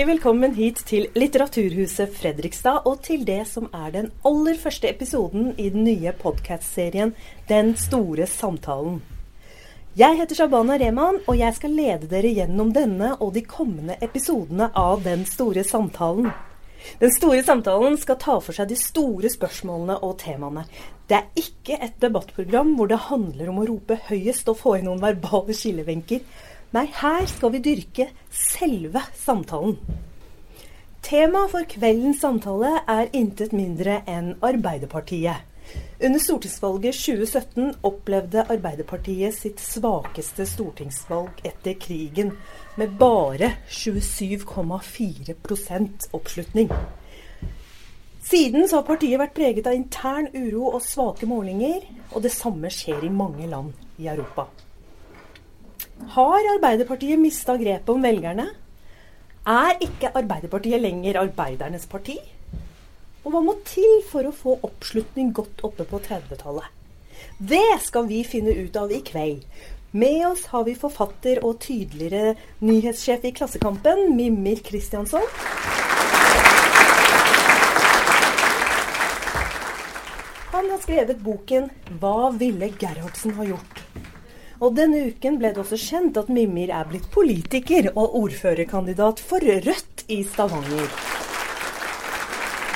Hjertelig velkommen hit til Litteraturhuset Fredrikstad, og til det som er den aller første episoden i den nye podkast-serien Den store samtalen. Jeg heter Shabana Rehman, og jeg skal lede dere gjennom denne og de kommende episodene av Den store samtalen. Den store samtalen skal ta for seg de store spørsmålene og temaene. Det er ikke et debattprogram hvor det handler om å rope høyest og få inn noen verbale skillevenker. Nei, her skal vi dyrke selve samtalen. Temaet for kveldens samtale er intet mindre enn Arbeiderpartiet. Under stortingsvalget 2017 opplevde Arbeiderpartiet sitt svakeste stortingsvalg etter krigen, med bare 27,4% oppslutning. Siden så har partiet vært preget av intern uro og svake målinger, og det samme skjer i mange land i Europa. Har Arbeiderpartiet mista grepet om velgerne? Er ikke Arbeiderpartiet lenger arbeidernes parti? Og hva må til for å få oppslutning godt oppe på 30-tallet? Det skal vi finne ut av i kveld. Med oss har vi forfatter og tydeligere nyhetssjef i Klassekampen, Mimir Kristiansson. Han har skrevet boken 'Hva ville Gerhardsen ha gjort?' Og denne uken ble det også kjent at Mimir er blitt politiker og ordførerkandidat for Rødt i Stavanger.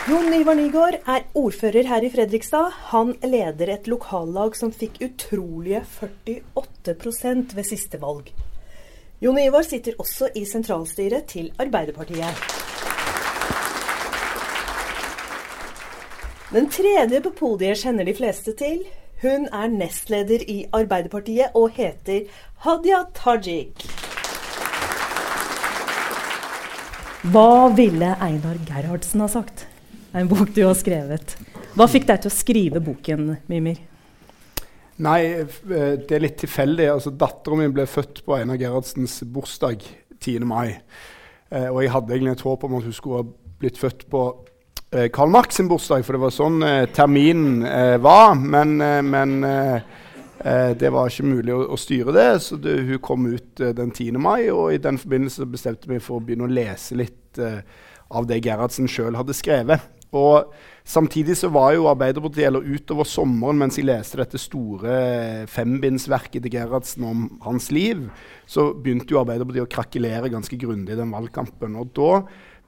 Jon Ivar Nygaard er ordfører her i Fredrikstad. Han leder et lokallag som fikk utrolige 48 ved siste valg. Jon Ivar sitter også i sentralstyret til Arbeiderpartiet. Den tredje på podiet kjenner de fleste til. Hun er nestleder i Arbeiderpartiet og heter Hadia Tajik. Hva ville Einar Gerhardsen ha sagt? en bok du har skrevet. Hva fikk deg til å skrive boken, Mimir? Nei, eh, det er litt tilfeldig. Altså, Dattera mi ble født på Einar Gerhardsens bursdag 10. mai. Eh, og jeg hadde egentlig et håp om at hun skulle ha blitt født på eh, Karl Marx sin bursdag, for det var sånn eh, terminen eh, var. Men, eh, men det var ikke mulig å, å styre det, så det, hun kom ut den 10. mai. Og i den forbindelse bestemte vi for å begynne å lese litt av det Gerhardsen sjøl hadde skrevet. Og Samtidig så var jo Arbeiderpartiet eller utover sommeren, mens jeg leste dette store fembindsverket til Gerhardsen om hans liv, så begynte jo Arbeiderpartiet å krakelere ganske grundig i den valgkampen. Og da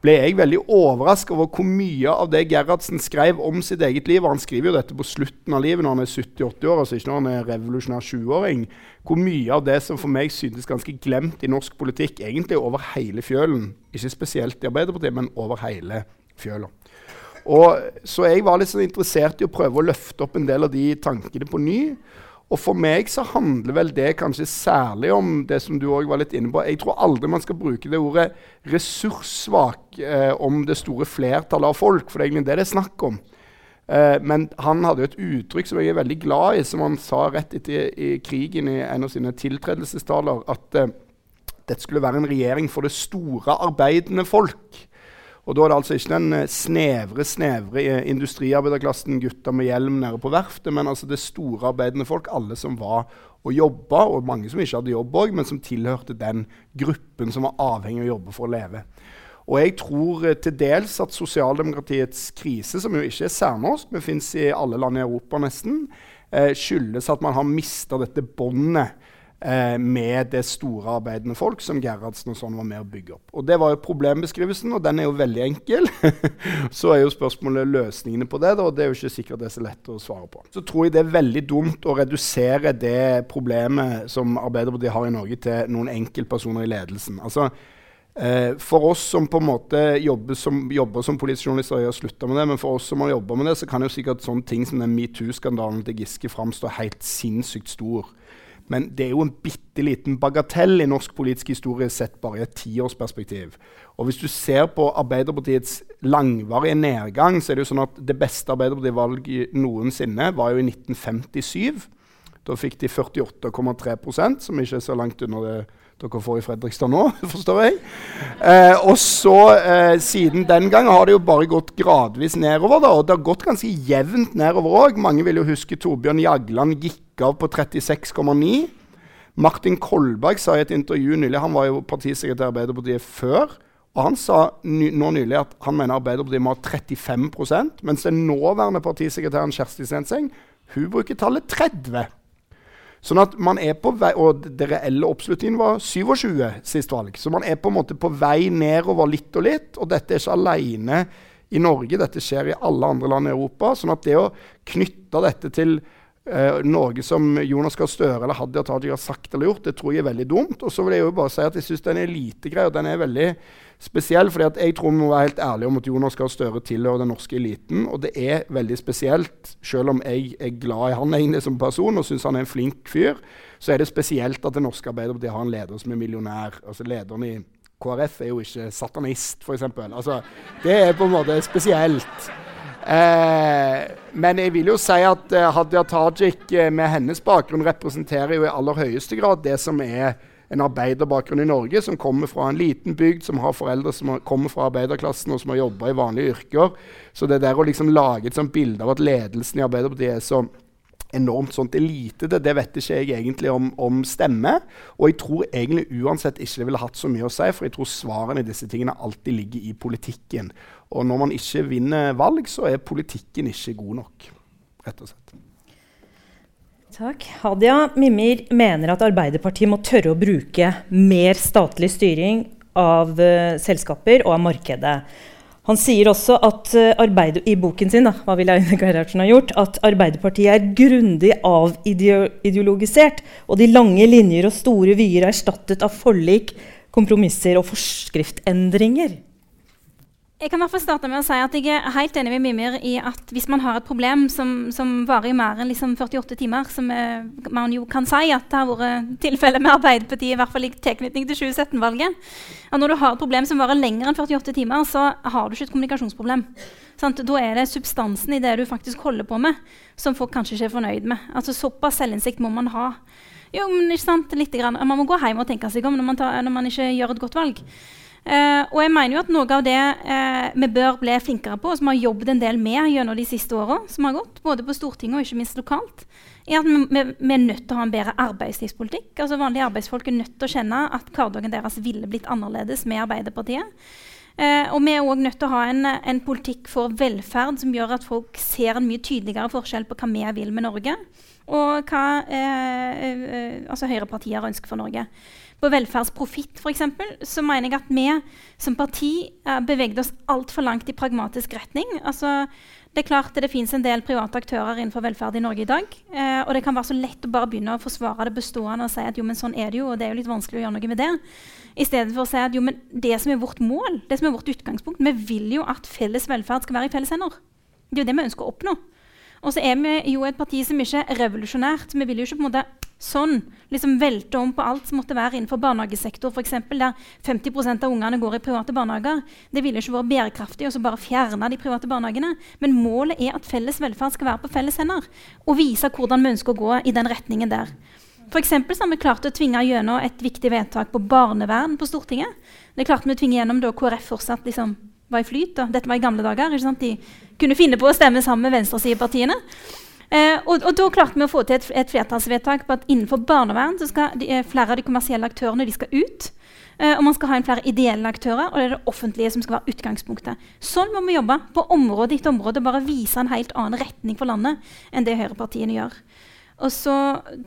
ble jeg veldig overraska over hvor mye av det Gerhardsen skrev om sitt eget liv. Og han skriver jo dette på slutten av livet når han er 70-80 år, altså ikke når han er revolusjonær 20-åring. Hvor mye av det som for meg syntes ganske glemt i norsk politikk, egentlig over hele fjølen. Ikke spesielt i Arbeiderpartiet, men over hele fjøla. Så jeg var litt sånn interessert i å prøve å løfte opp en del av de tankene på ny. Og for meg så handler vel det kanskje særlig om det som du òg var litt inne på. Jeg tror aldri man skal bruke det ordet ressurssvak eh, om det store flertallet av folk, for det er egentlig det det er snakk om. Eh, men han hadde jo et uttrykk som jeg er veldig glad i, som han sa rett etter i krigen i en av sine tiltredelsestaler, at eh, dette skulle være en regjering for det store arbeidende folk. Og da er det altså ikke den eh, snevre snevre eh, industriarbeiderklassen, gutta med hjelm nede på verftet, men altså det store arbeidende folk, alle som var og jobba, og mange som ikke hadde jobb òg, men som tilhørte den gruppen som var avhengig av å jobbe for å leve. Og jeg tror eh, til dels at sosialdemokratiets krise, som jo ikke er særnorsk, men fins i alle land i Europa nesten, skyldes at man har mista dette båndet eh, med det store arbeidende folk som Gerhardsen og sånn var med å bygge opp. Og Det var jo problembeskrivelsen, og den er jo veldig enkel. så er jo spørsmålet løsningene på det, da, og det er jo ikke sikkert det er så lett å svare på. Så tror jeg det er veldig dumt å redusere det problemet som Arbeiderpartiet har i Norge, til noen enkeltpersoner i ledelsen. Altså, Eh, for oss som på en måte jobber som, jobber som politisk journalister, jeg har slutta med det, men for oss som har jobba med det, så kan jo sikkert sånne ting som den metoo-skandalen til Giske framstå helt sinnssykt stor. Men det er jo en bitte liten bagatell i norsk politisk historie sett bare i et tiårsperspektiv. Og hvis du ser på Arbeiderpartiets langvarige nedgang, så er det jo sånn at det beste Arbeiderparti-valget noensinne var jo i 1957. Da fikk de 48,3% som ikke er så langt under det dere får i Fredrikstad nå, forstår jeg. Eh, og så, eh, siden den gang, har det jo bare gått gradvis nedover. da, Og det har gått ganske jevnt nedover òg. Mange vil jo huske Torbjørn Jagland gikk av på 36,9. Martin Kolberg sa i et intervju nylig Han var jo partisekretær i Arbeiderpartiet før Og Han sa ny, nå nylig at han mener Arbeiderpartiet må ha 35% mens den nåværende partisekretæren Kjersti Stenseng hun bruker tallet 30 Sånn at man er på vei, Og det reelle oppslutningen var 27 sist valg. Så man er på en måte på vei nedover litt og litt. Og dette er ikke alene i Norge, dette skjer i alle andre land i Europa. sånn at det å knytte dette til uh, Norge som Jonas Gahr Støre eller Hadia Tajik har sagt eller gjort, det tror jeg er veldig dumt. Og så vil jeg jo bare si at jeg syns den er elitegreia den er veldig spesiell. fordi at jeg tror vi må være helt ærlige om at Jonas Gahr Støre tilhører den norske eliten. Og det er veldig spesielt, selv om jeg er glad i han egentlig som person og syns han er en flink fyr, så er det spesielt at det norske Arbeiderpartiet har en leder som er millionær. altså lederen i KrF er jo ikke satanist, f.eks. Altså, det er på en måte spesielt. Eh, men jeg vil jo si at eh, Hadia Tajik eh, med hennes bakgrunn representerer jo i aller høyeste grad det som er en arbeiderbakgrunn i Norge, som kommer fra en liten bygd, som har foreldre som har, kommer fra arbeiderklassen og som har jobba i vanlige yrker. Så det der å liksom lage et sånt bilde av at ledelsen i Arbeiderpartiet er så enormt sånt elite, det, vet ikke jeg egentlig om, om stemme. Og jeg tror egentlig uansett ikke det ville hatt så mye å si, for jeg tror svarene i disse tingene alltid ligger i politikken. Og når man ikke vinner valg, så er politikken ikke god nok, rett og slett. Takk. Hadia Mimir mener at Arbeiderpartiet må tørre å bruke mer statlig styring av uh, selskaper og av markedet. Han sier også at uh, i boken sin da, hva vil Gerhardsen ha gjort, at Arbeiderpartiet er grundig avideologisert, og de lange linjer og store vyer er erstattet av forlik, kompromisser og forskriftsendringer. Jeg kan i starte med å si at jeg er helt enig med Mimir i at hvis man har et problem som, som varer i mer enn liksom 48 timer, som er, man jo kan si at det har vært tilfellet med Arbeiderpartiet, i hvert fall i tilknytning til 2017-valget at Når du har et problem som varer lenger enn 48 timer, så har du ikke et kommunikasjonsproblem. Sant? Da er det substansen i det du faktisk holder på med, som folk kanskje ikke er fornøyd med. Altså Såpass selvinnsikt må man ha. Jo, men ikke sant, litt grann. Man må gå hjem og tenke seg om når man, tar, når man ikke gjør et godt valg. Uh, og jeg mener jo at Noe av det eh, vi bør bli flinkere på, og som har jobbet en del med gjennom de siste åra, som har gått, både på Stortinget og ikke minst lokalt, er at vi, vi, vi, er nødt til å ha en bedre arbeidslivspolitikk. Altså Vanlige arbeidsfolk er nødt til å kjenne at hverdagen deres ville blitt annerledes med Arbeiderpartiet. Eh, og vi er òg nødt til å ha en, en, politikk for velferd som gjør at folk ser en mye tydeligere forskjell på hva vi vil med Norge, og hva altså høyrepartier ønsker for Norge på velferdsprofitt f.eks., så mener jeg at vi som parti uh, bevegde oss altfor langt i pragmatisk retning. Altså, det er klart det finnes en del private aktører innenfor velferd i Norge i dag. Eh, og det kan være så lett å bare begynne å forsvare det bestående og si at jo, men sånn er det jo, og det er jo litt vanskelig å gjøre noe med det. I stedet for å si at jo, men det som er vårt mål, det som er vårt utgangspunkt, vi vil jo at felles velferd skal være i felles hender. Det er jo det vi ønsker å oppnå. Og så er vi jo et parti som ikke er revolusjonært. Vi vil jo ikke på en måte sånn liksom velte om på alt som måtte være innenfor barnehagesektor, f.eks., der 50% av ungene går i private barnehager. Det ville ikke vært bærekraftig å bare fjerne de private barnehagene. Men målet er at felles velferd skal være på felles hender, og vise hvordan vi ønsker å gå i den retningen der. For så har vi klart å tvinge gjennom et viktig vedtak på barnevern på Stortinget. Det klarte vi å tvinge gjennom da KrF fortsatt liksom var i flyt. Da. Dette var i gamle dager. ikke De kunne finne på å stemme sammen med venstresidepartiene. Eh, og, og, Da klarte vi å få til et, et, flertallsvedtak på at innenfor barnevern så skal de, eh, flere av de kommersielle aktørene de skal ut. Eh, og man skal ha inn flere ideelle aktører, og det er det offentlige som skal være utgangspunktet. Sånn må vi jobbe på område etter område, bare vise en helt annen retning for landet enn det høyrepartiene gjør. Og så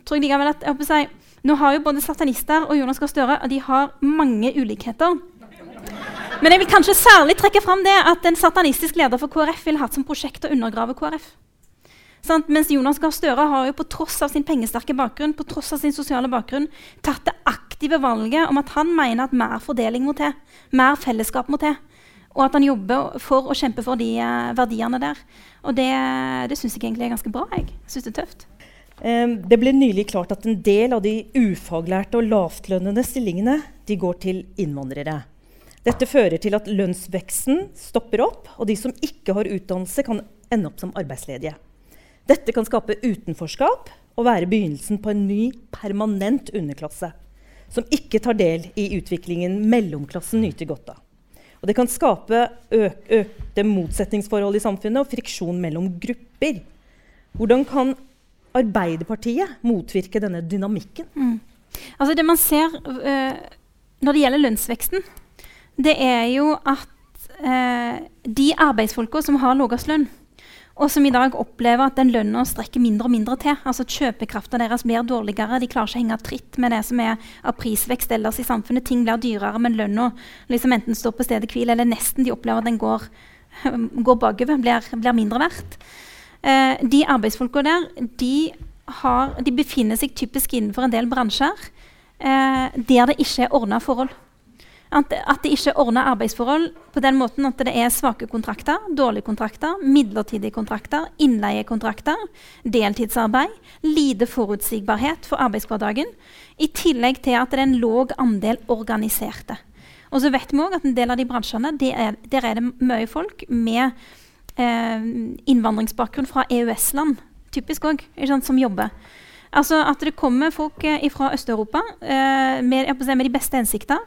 tror jeg likevel at jeg håper å si, Nå har jo både satanister og Jonas Gahr Støre de har mange ulikheter. Men jeg vil kanskje særlig trekke fram det at en satanistisk leder for KrF ville hatt som prosjekt å undergrave KrF. Sånn, Mens Jonas Gahr Støre har jo på tross av sin pengesterke bakgrunn på tross av sin sosiale bakgrunn, tatt det aktive valget om at han mener at mer fordeling må til. Mer fellesskap må til. Og at han jobber for å kjempe for de uh, verdiene der. Og det, det syns jeg egentlig er ganske bra. Jeg synes det er tøft. Det ble nylig klart at en del av de ufaglærte og lavtlønnede stillingene de går til innvandrere. Dette fører til at lønnsveksten stopper opp, og de som ikke har utdannelse, kan ende opp som arbeidsledige. Dette kan skape utenforskap og være begynnelsen på en ny, permanent underklasse som ikke tar del i utviklingen mellomklassen nyter godt av. Og det kan skape økte motsetningsforhold i samfunnet og friksjon mellom grupper. Hvordan kan Arbeiderpartiet motvirke denne dynamikken? Mm. Altså det man ser uh, Når det gjelder lønnsveksten, det er jo at eh, de arbeidsfolka som har lavest lønn, og som i dag opplever at den lønna strekker mindre og mindre til. altså Kjøpekrafta deres blir dårligere. De klarer ikke å henge tritt med det som er av prisvekst ellers i samfunnet. Ting blir dyrere, men lønna liksom enten står på stedet hvil, eller nesten de opplever at den går, går bakover, blir, blir, mindre verdt. Eh, de arbeidsfolka der de, har, de, befinner seg typisk innenfor en del bransjer eh, der det ikke er ordna forhold. At, at, det ikke er ordna arbeidsforhold på den måten at det er svake kontrakter, dårlige kontrakter, midlertidige kontrakter, innleiekontrakter, deltidsarbeid, lite forutsigbarhet for arbeidshverdagen, i tillegg til at det er en låg andel organiserte. Og så vet vi også at en del av de bransjene er, der er det mye folk med eh, innvandringsbakgrunn fra EØS-land, typisk òg, som jobber. Altså At det kommer folk eh, fra Øst-Europa eh, med, med, de beste hensikter,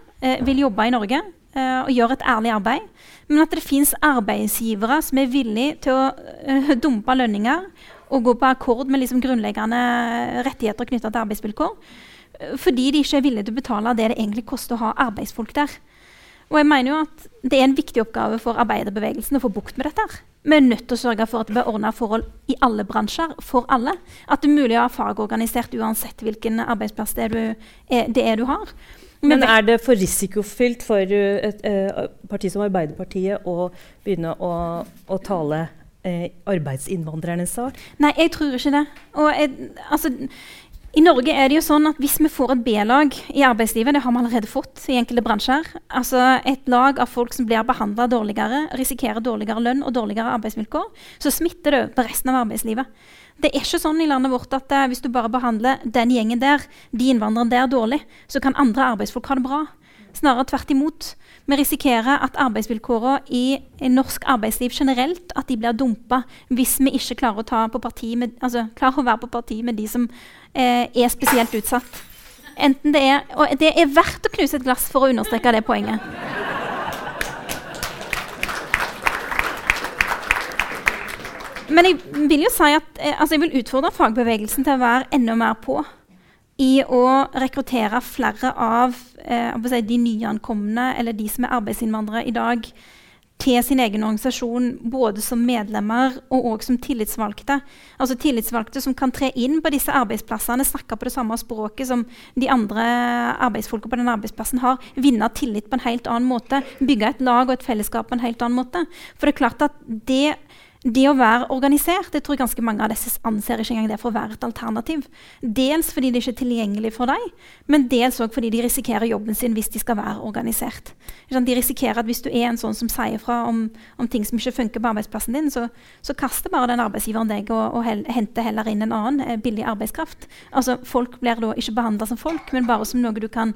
vil jobbe i Norge eh, og gjøre et ærlig arbeid. Men at det fins arbeidsgivere som er villige til å eh, dumpe lønninger og gå på akkord med liksom grunnleggende rettigheter knytta til arbeidsvilkår. Eh, fordi de ikke er villige til å betale det det egentlig koster å ha arbeidsfolk der. Og jeg mener jo at Det er en viktig oppgave for arbeiderbevegelsen å få bukt med dette. Vi er nødt til å sørge for at det blir ordna forhold i alle bransjer for alle. At det er mulig å ha fagorganisert uansett hvilken arbeidsplass det er du, er, det er du har. Men, Men er det for risikofylt for et, et, parti som Arbeiderpartiet å begynne å, å tale eh, arbeidsinnvandrernes sak? Nei, jeg tror ikke det. Og jeg, altså, i Norge er det jo sånn at hvis vi får et B-lag i arbeidslivet, det har vi allerede fått i enkelte bransjer, altså et lag av folk som blir behandla dårligere, risikerer dårligere lønn og dårligere arbeidsvilkår, så smitter det på resten av arbeidslivet. Det er ikke sånn i landet vårt at uh, hvis du bare behandler den gjengen der, de innvandrerne der, dårlig, så kan andre arbeidsfolk ha det bra. Snarere tvert imot. Vi risikerer at arbeidsvilkårene i, i, norsk arbeidsliv generelt at de blir dumpa hvis vi ikke klarer å, med, altså, klarer å være på parti med de som eh, er spesielt utsatt. Enten det er, og det er verdt å knuse et glass for å understreke det poenget. Men jeg vil jo si at eh, altså jeg vil utfordre fagbevegelsen til å være enda mer på i å rekruttere flere av eh, si, de nyankomne eller de som er arbeidsinnvandrere i dag, til sin egen organisasjon, både som medlemmer og også som tillitsvalgte. Altså Tillitsvalgte som kan tre inn på disse arbeidsplassene, snakke på det samme språket som de andre arbeidsfolka på den arbeidsplassen har. Vinne tillit på en helt annen måte. Bygge et lag og et fellesskap på en helt annen måte. For det er klart at det det å være organisert det tror jeg ganske mange av disse anser ikke engang det for å være et alternativ. Dels fordi det ikke er tilgjengelig for dem, men dels òg fordi de risikerer jobben sin hvis de skal være organisert. De risikerer at hvis du er en sånn som sier fra om, om ting som ikke funker på arbeidsplassen din, så, så kaster bare den arbeidsgiveren deg og, og hel, henter heller inn en annen eh, billig arbeidskraft. Altså Folk blir da ikke behandla som folk, men bare som noe du kan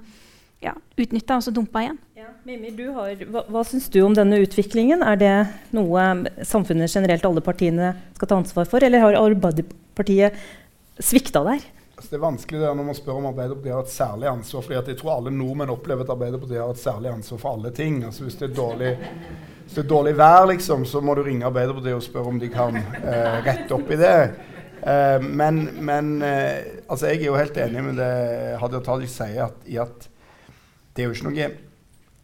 ja, utnytta og så dumpa igjen. Ja, Mimir, har, hva, hva syns du om denne utviklingen? Er det noe samfunnet generelt, alle partiene, skal ta ansvar for, eller har Arbeiderpartiet svikta der? Altså, det er vanskelig det når man spør om Arbeiderpartiet har et særlig ansvar. fordi jeg tror alle nordmenn opplever at Arbeiderpartiet har et særlig ansvar for alle ting. Altså Hvis det er dårlig, det er dårlig vær, liksom, så må du ringe Arbeiderpartiet og spørre om de kan eh, rette opp i det. Eh, men, men eh, altså jeg er jo helt enig med det Hadia Tajik sier, at, i at det er jo ikke noe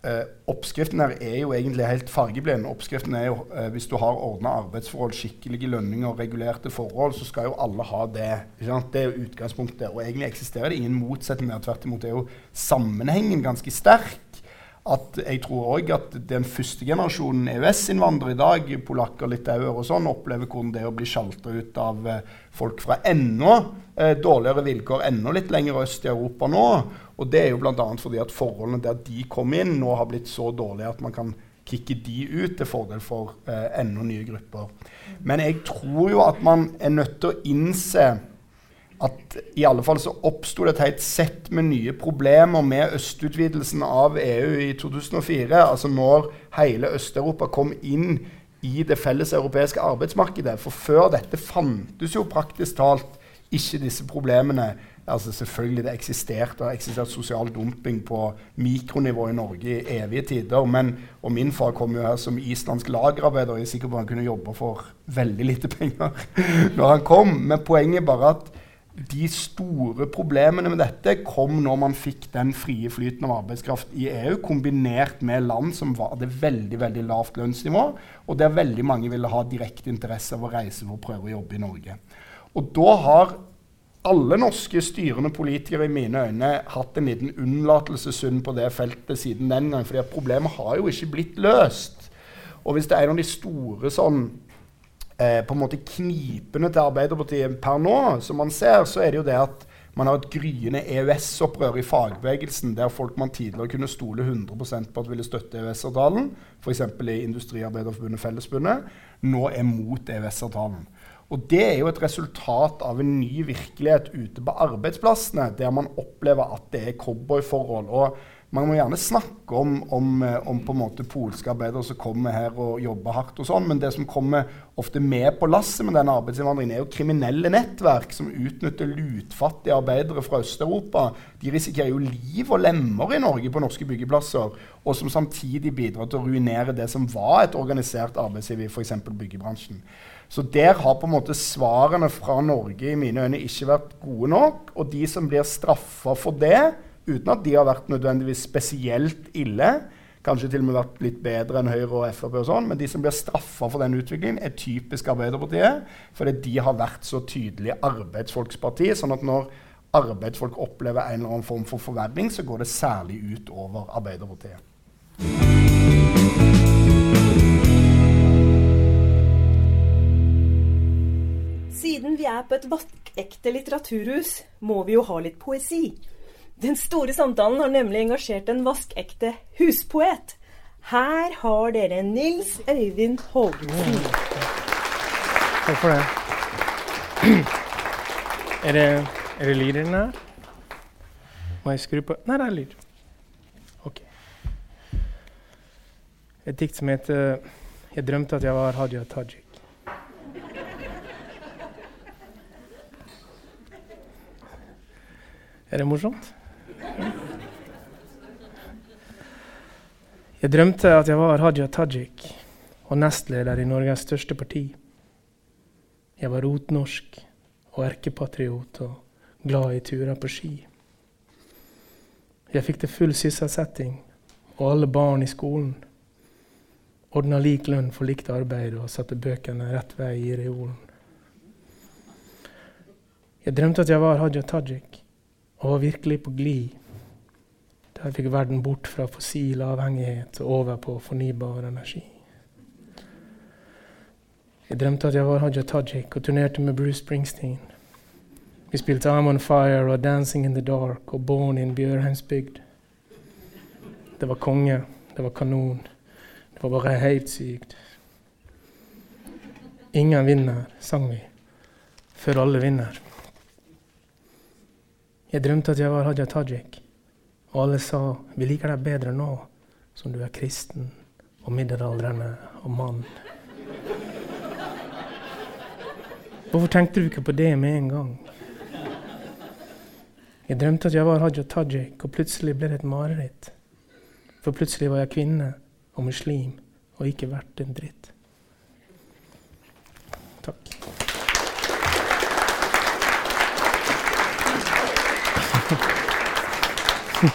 eh, Oppskriften her er jo egentlig helt fargeblind. Oppskriften er jo eh, hvis du har ordna arbeidsforhold, skikkelige lønninger og regulerte forhold, så skal jo alle ha det. Det er jo utgangspunktet. Og egentlig eksisterer det ingen motsetning der. Tvert imot er jo sammenhengen ganske sterk at jeg tror òg at den første generasjonen EØS-innvandrere i dag, polakker, litauere og sånn, opplever hvordan det er å bli sjalta ut av eh, folk fra enda eh, dårligere vilkår enda litt lenger øst i Europa nå. Og det er jo bl.a. fordi at forholdene der de kom inn, nå har blitt så dårlige at man kan kicke de ut til fordel for eh, enda nye grupper. Men jeg tror jo at man er nødt til å innse at i alle fall så oppsto det et helt sett med nye problemer med østutvidelsen av EU i 2004. Altså når hele Øst-Europa kom inn i det felles europeiske arbeidsmarkedet. For før dette fantes jo praktisk talt ikke disse problemene. Altså selvfølgelig Det eksisterte og eksistert sosial dumping på mikronivå i Norge i evige tider. Men, og min far kom jo her som islandsk lagerarbeider. Jeg er sikker på at han kunne jobbe for veldig lite penger når han kom. Men poenget er bare at de store problemene med dette kom når man fikk den frie flyten av arbeidskraft i EU, kombinert med land som hadde veldig veldig lavt lønnsnivå, og der veldig mange ville ha direkte interesse av å reise for å prøve å jobbe i Norge. Og da har alle norske styrende politikere i mine øyne hatt en liten unnlatelsessynd på det feltet siden den gang. fordi problemet har jo ikke blitt løst. Og hvis det er en av de store sånn eh, på en måte knipene til Arbeiderpartiet per nå, som man ser, så er det jo det at man har et gryende EØS-opprør i fagbevegelsen, der folk man tidligere kunne stole 100% på at ville støtte EØS-avtalen, f.eks. i Industriarbeiderforbundet Fellesbundet, nå er mot EØS-avtalen. Og Det er jo et resultat av en ny virkelighet ute på arbeidsplassene, der man opplever at det er cowboyforhold. Og man må gjerne snakke om, om, eh, om, på en måte polske arbeidere som kommer her og jobber hardt, og sånn, men det som kommer ofte med på lasset med denne arbeidsinnvandringen, er jo kriminelle nettverk som utnytter lutfattige arbeidere fra Øst-Europa. De risikerer jo liv og lemmer i Norge på norske byggeplasser, og som samtidig bidrar til å ruinere det som var et organisert arbeidsliv i f.eks. byggebransjen. Så der har på en måte svarene fra Norge i mine øyne ikke vært gode nok. Og de som blir straffa for det, uten at de har vært nødvendigvis spesielt ille. Kanskje til og med vært litt bedre enn Høyre og Frp, og sånn, men de som blir straffa for den utviklingen, er typisk Arbeiderpartiet. Fordi de har vært så tydelige arbeidsfolksparti. sånn at når arbeidsfolk opplever en eller annen form for forverring, så går det særlig ut over Arbeiderpartiet. Siden vi er på et vaskekte litteraturhus, må vi jo ha litt poesi. Den store samtalen har nemlig engasjert en vaskekte huspoet. Her har dere Nils Øyvind Hovden. Takk for det. Er det, er det lyd i den her? Må jeg skru på Nei, det er lyd. OK. Et dikt som heter 'Jeg drømte at jeg var Hadia Tajik'. Er det morsomt? Jeg drømte at jeg var Hadia Tajik og nestleder i Norges største parti. Jeg var rotnorsk og erkepatriot og glad i turer på ski. Jeg fikk til full sysselsetting og alle barn i skolen. Ordna lik lønn for likt arbeid og satte bøkene rett vei i reolen. Jeg drømte at jeg var Hadia Tajik og var virkelig på glid der fikk verden bort fra fossil avhengighet og over på fornybar energi. Jeg drømte at jeg var Haja Tajik og turnerte med Bruce Springsteen. Vi spilte I'm On Fire og Dancing in the Dark og Born in Bjørheimsbygd. Det var konge, det var kanon. Det var bare helt sykt. Ingen vinner, sang vi. Før alle vinner. Jeg drømte at jeg var Haja Tajik. Og alle sa vi liker deg bedre nå som du er kristen og middelaldrende og mann. Hvorfor tenkte du ikke på det med en gang? Jeg drømte at jeg var Haja Tajik, og plutselig ble det et mareritt. For plutselig var jeg kvinne og muslim og ikke verdt en dritt. Takk. Jon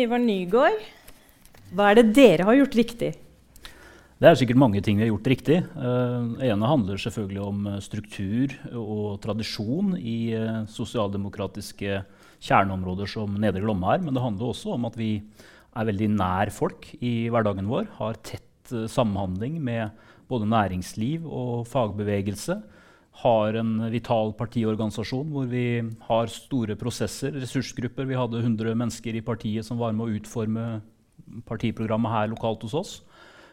Ivar Nygaard, hva er det dere har gjort riktig? Det er sikkert mange ting vi har gjort riktig. Det ene handler selvfølgelig om eh, struktur og tradisjon i uh, sosialdemokratiske kjerneområder som Nedre Glomma er. Men det handler også om at vi er veldig nær folk i hverdagen vår. Har tett uh, samhandling med både næringsliv og fagbevegelse. Har en vital partiorganisasjon hvor vi har store prosesser, ressursgrupper. Vi hadde 100 mennesker i partiet som var med å utforme partiprogrammet her lokalt hos oss.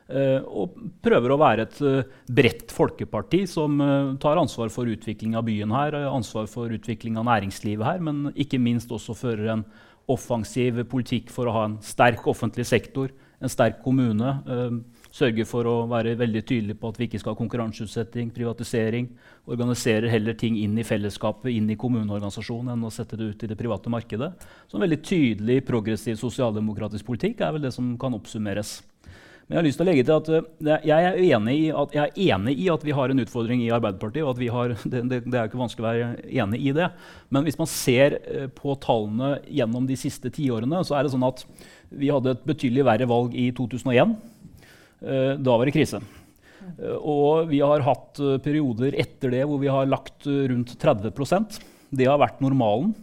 Uh, og prøver å være et uh, bredt folkeparti som uh, tar ansvar for utvikling av byen her, ansvar for utvikling av næringslivet her, men ikke minst også fører en offensiv politikk for å ha en sterk offentlig sektor, en sterk kommune, Sørger for å være veldig tydelig på at vi ikke skal ha konkurranseutsetting, privatisering. Organiserer heller ting inn i fellesskapet, inn i kommuneorganisasjonen, enn å sette det ut i det private markedet. Så en veldig tydelig progressiv sosialdemokratisk politikk er vel det som kan oppsummeres. Men jeg har lyst til å legge til at uh, jeg, er enig i at, enig i at vi har en utfordring i Arbeiderpartiet. og at vi har, det, det, det, er ikke vanskelig å være enig i det. Men hvis man ser uh, på tallene gjennom de siste tiårene, så er det sånn at vi hadde et betydelig verre valg i 2001. Uh, eh, da var det krise. og vi har hatt perioder etter det hvor vi har lagt rundt 30% Det har vært normalen.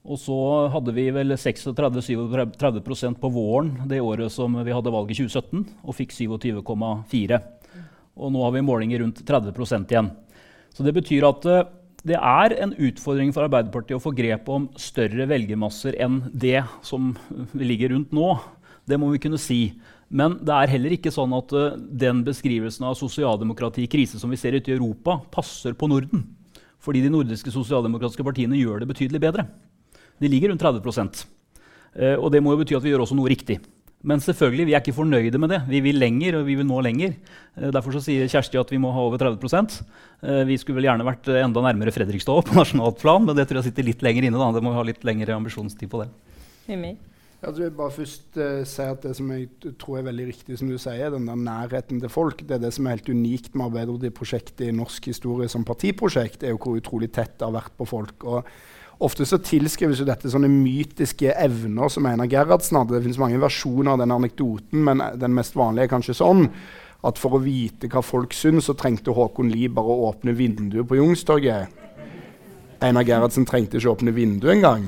Og så hadde vi vel 36-37 på våren det året som vi hadde valget i 2017, og fikk 27,4. Og nå har vi målinger rundt 30% igjen. Så det betyr at uh, det er en utfordring for Arbeiderpartiet å få grep om større velgermasser enn det som ligger rundt nå. Det må vi kunne si. Men det er heller ikke sånn at uh, den beskrivelsen av sosialdemokrati i krise som vi ser ute i Europa, passer på Norden. Fordi de nordiske sosialdemokratiske partiene gjør det betydelig bedre. De ligger rundt 30 eh, Og det må jo bety at vi gjør også noe riktig. Men selvfølgelig, vi er ikke fornøyde med det. Vi vil lenger, og vi vil nå lenger. Eh, derfor sier Kjersti at vi må ha over 30 eh, Vi skulle vel gjerne vært enda nærmere Fredrikstad på nasjonalt plan, men det tror jeg sitter litt lenger inne. da. Det må vi ha litt lengre ambisjonstid på det. Mimi. Jeg vil bare først uh, si at Det som jeg tror er veldig riktig, som du sier, den der nærheten til folk, det er det som er helt unikt med Arbeiderparti-prosjektet i norsk historie som partiprosjekt, er jo hvor utrolig tett det har vært på folk. og Ofte så tilskrives jo dette sånne mytiske evner som Einar Gerhardsen hadde. Det finnes mange versjoner av den anekdoten, men den mest vanlige er kanskje sånn at for å vite hva folk syns, så trengte Håkon Lie bare å åpne vinduet på Youngstorget. Einar Gerhardsen trengte ikke åpne vinduet engang.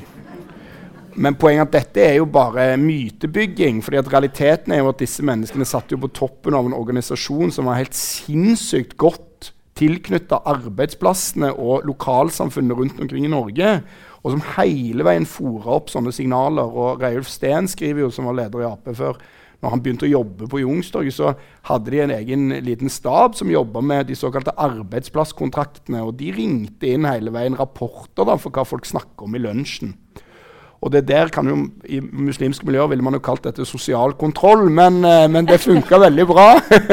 Men poenget er at dette er jo bare mytebygging. fordi at realiteten er jo at disse menneskene satt jo på toppen av en organisasjon som var helt sinnssykt godt tilknytta arbeidsplassene og lokalsamfunnene rundt omkring i Norge, og som hele veien fora opp sånne signaler. Og Reiulf Steen skriver jo, som var leder i Ap før, når han begynte å jobbe på Youngstorget, så hadde de en egen liten stab som jobba med de såkalte arbeidsplasskontraktene. Og de ringte inn hele veien rapporter da, for hva folk snakker om i lunsjen. Og det der kan jo, I muslimske miljøer ville man jo kalt dette sosial kontroll, men, eh, men det funka veldig bra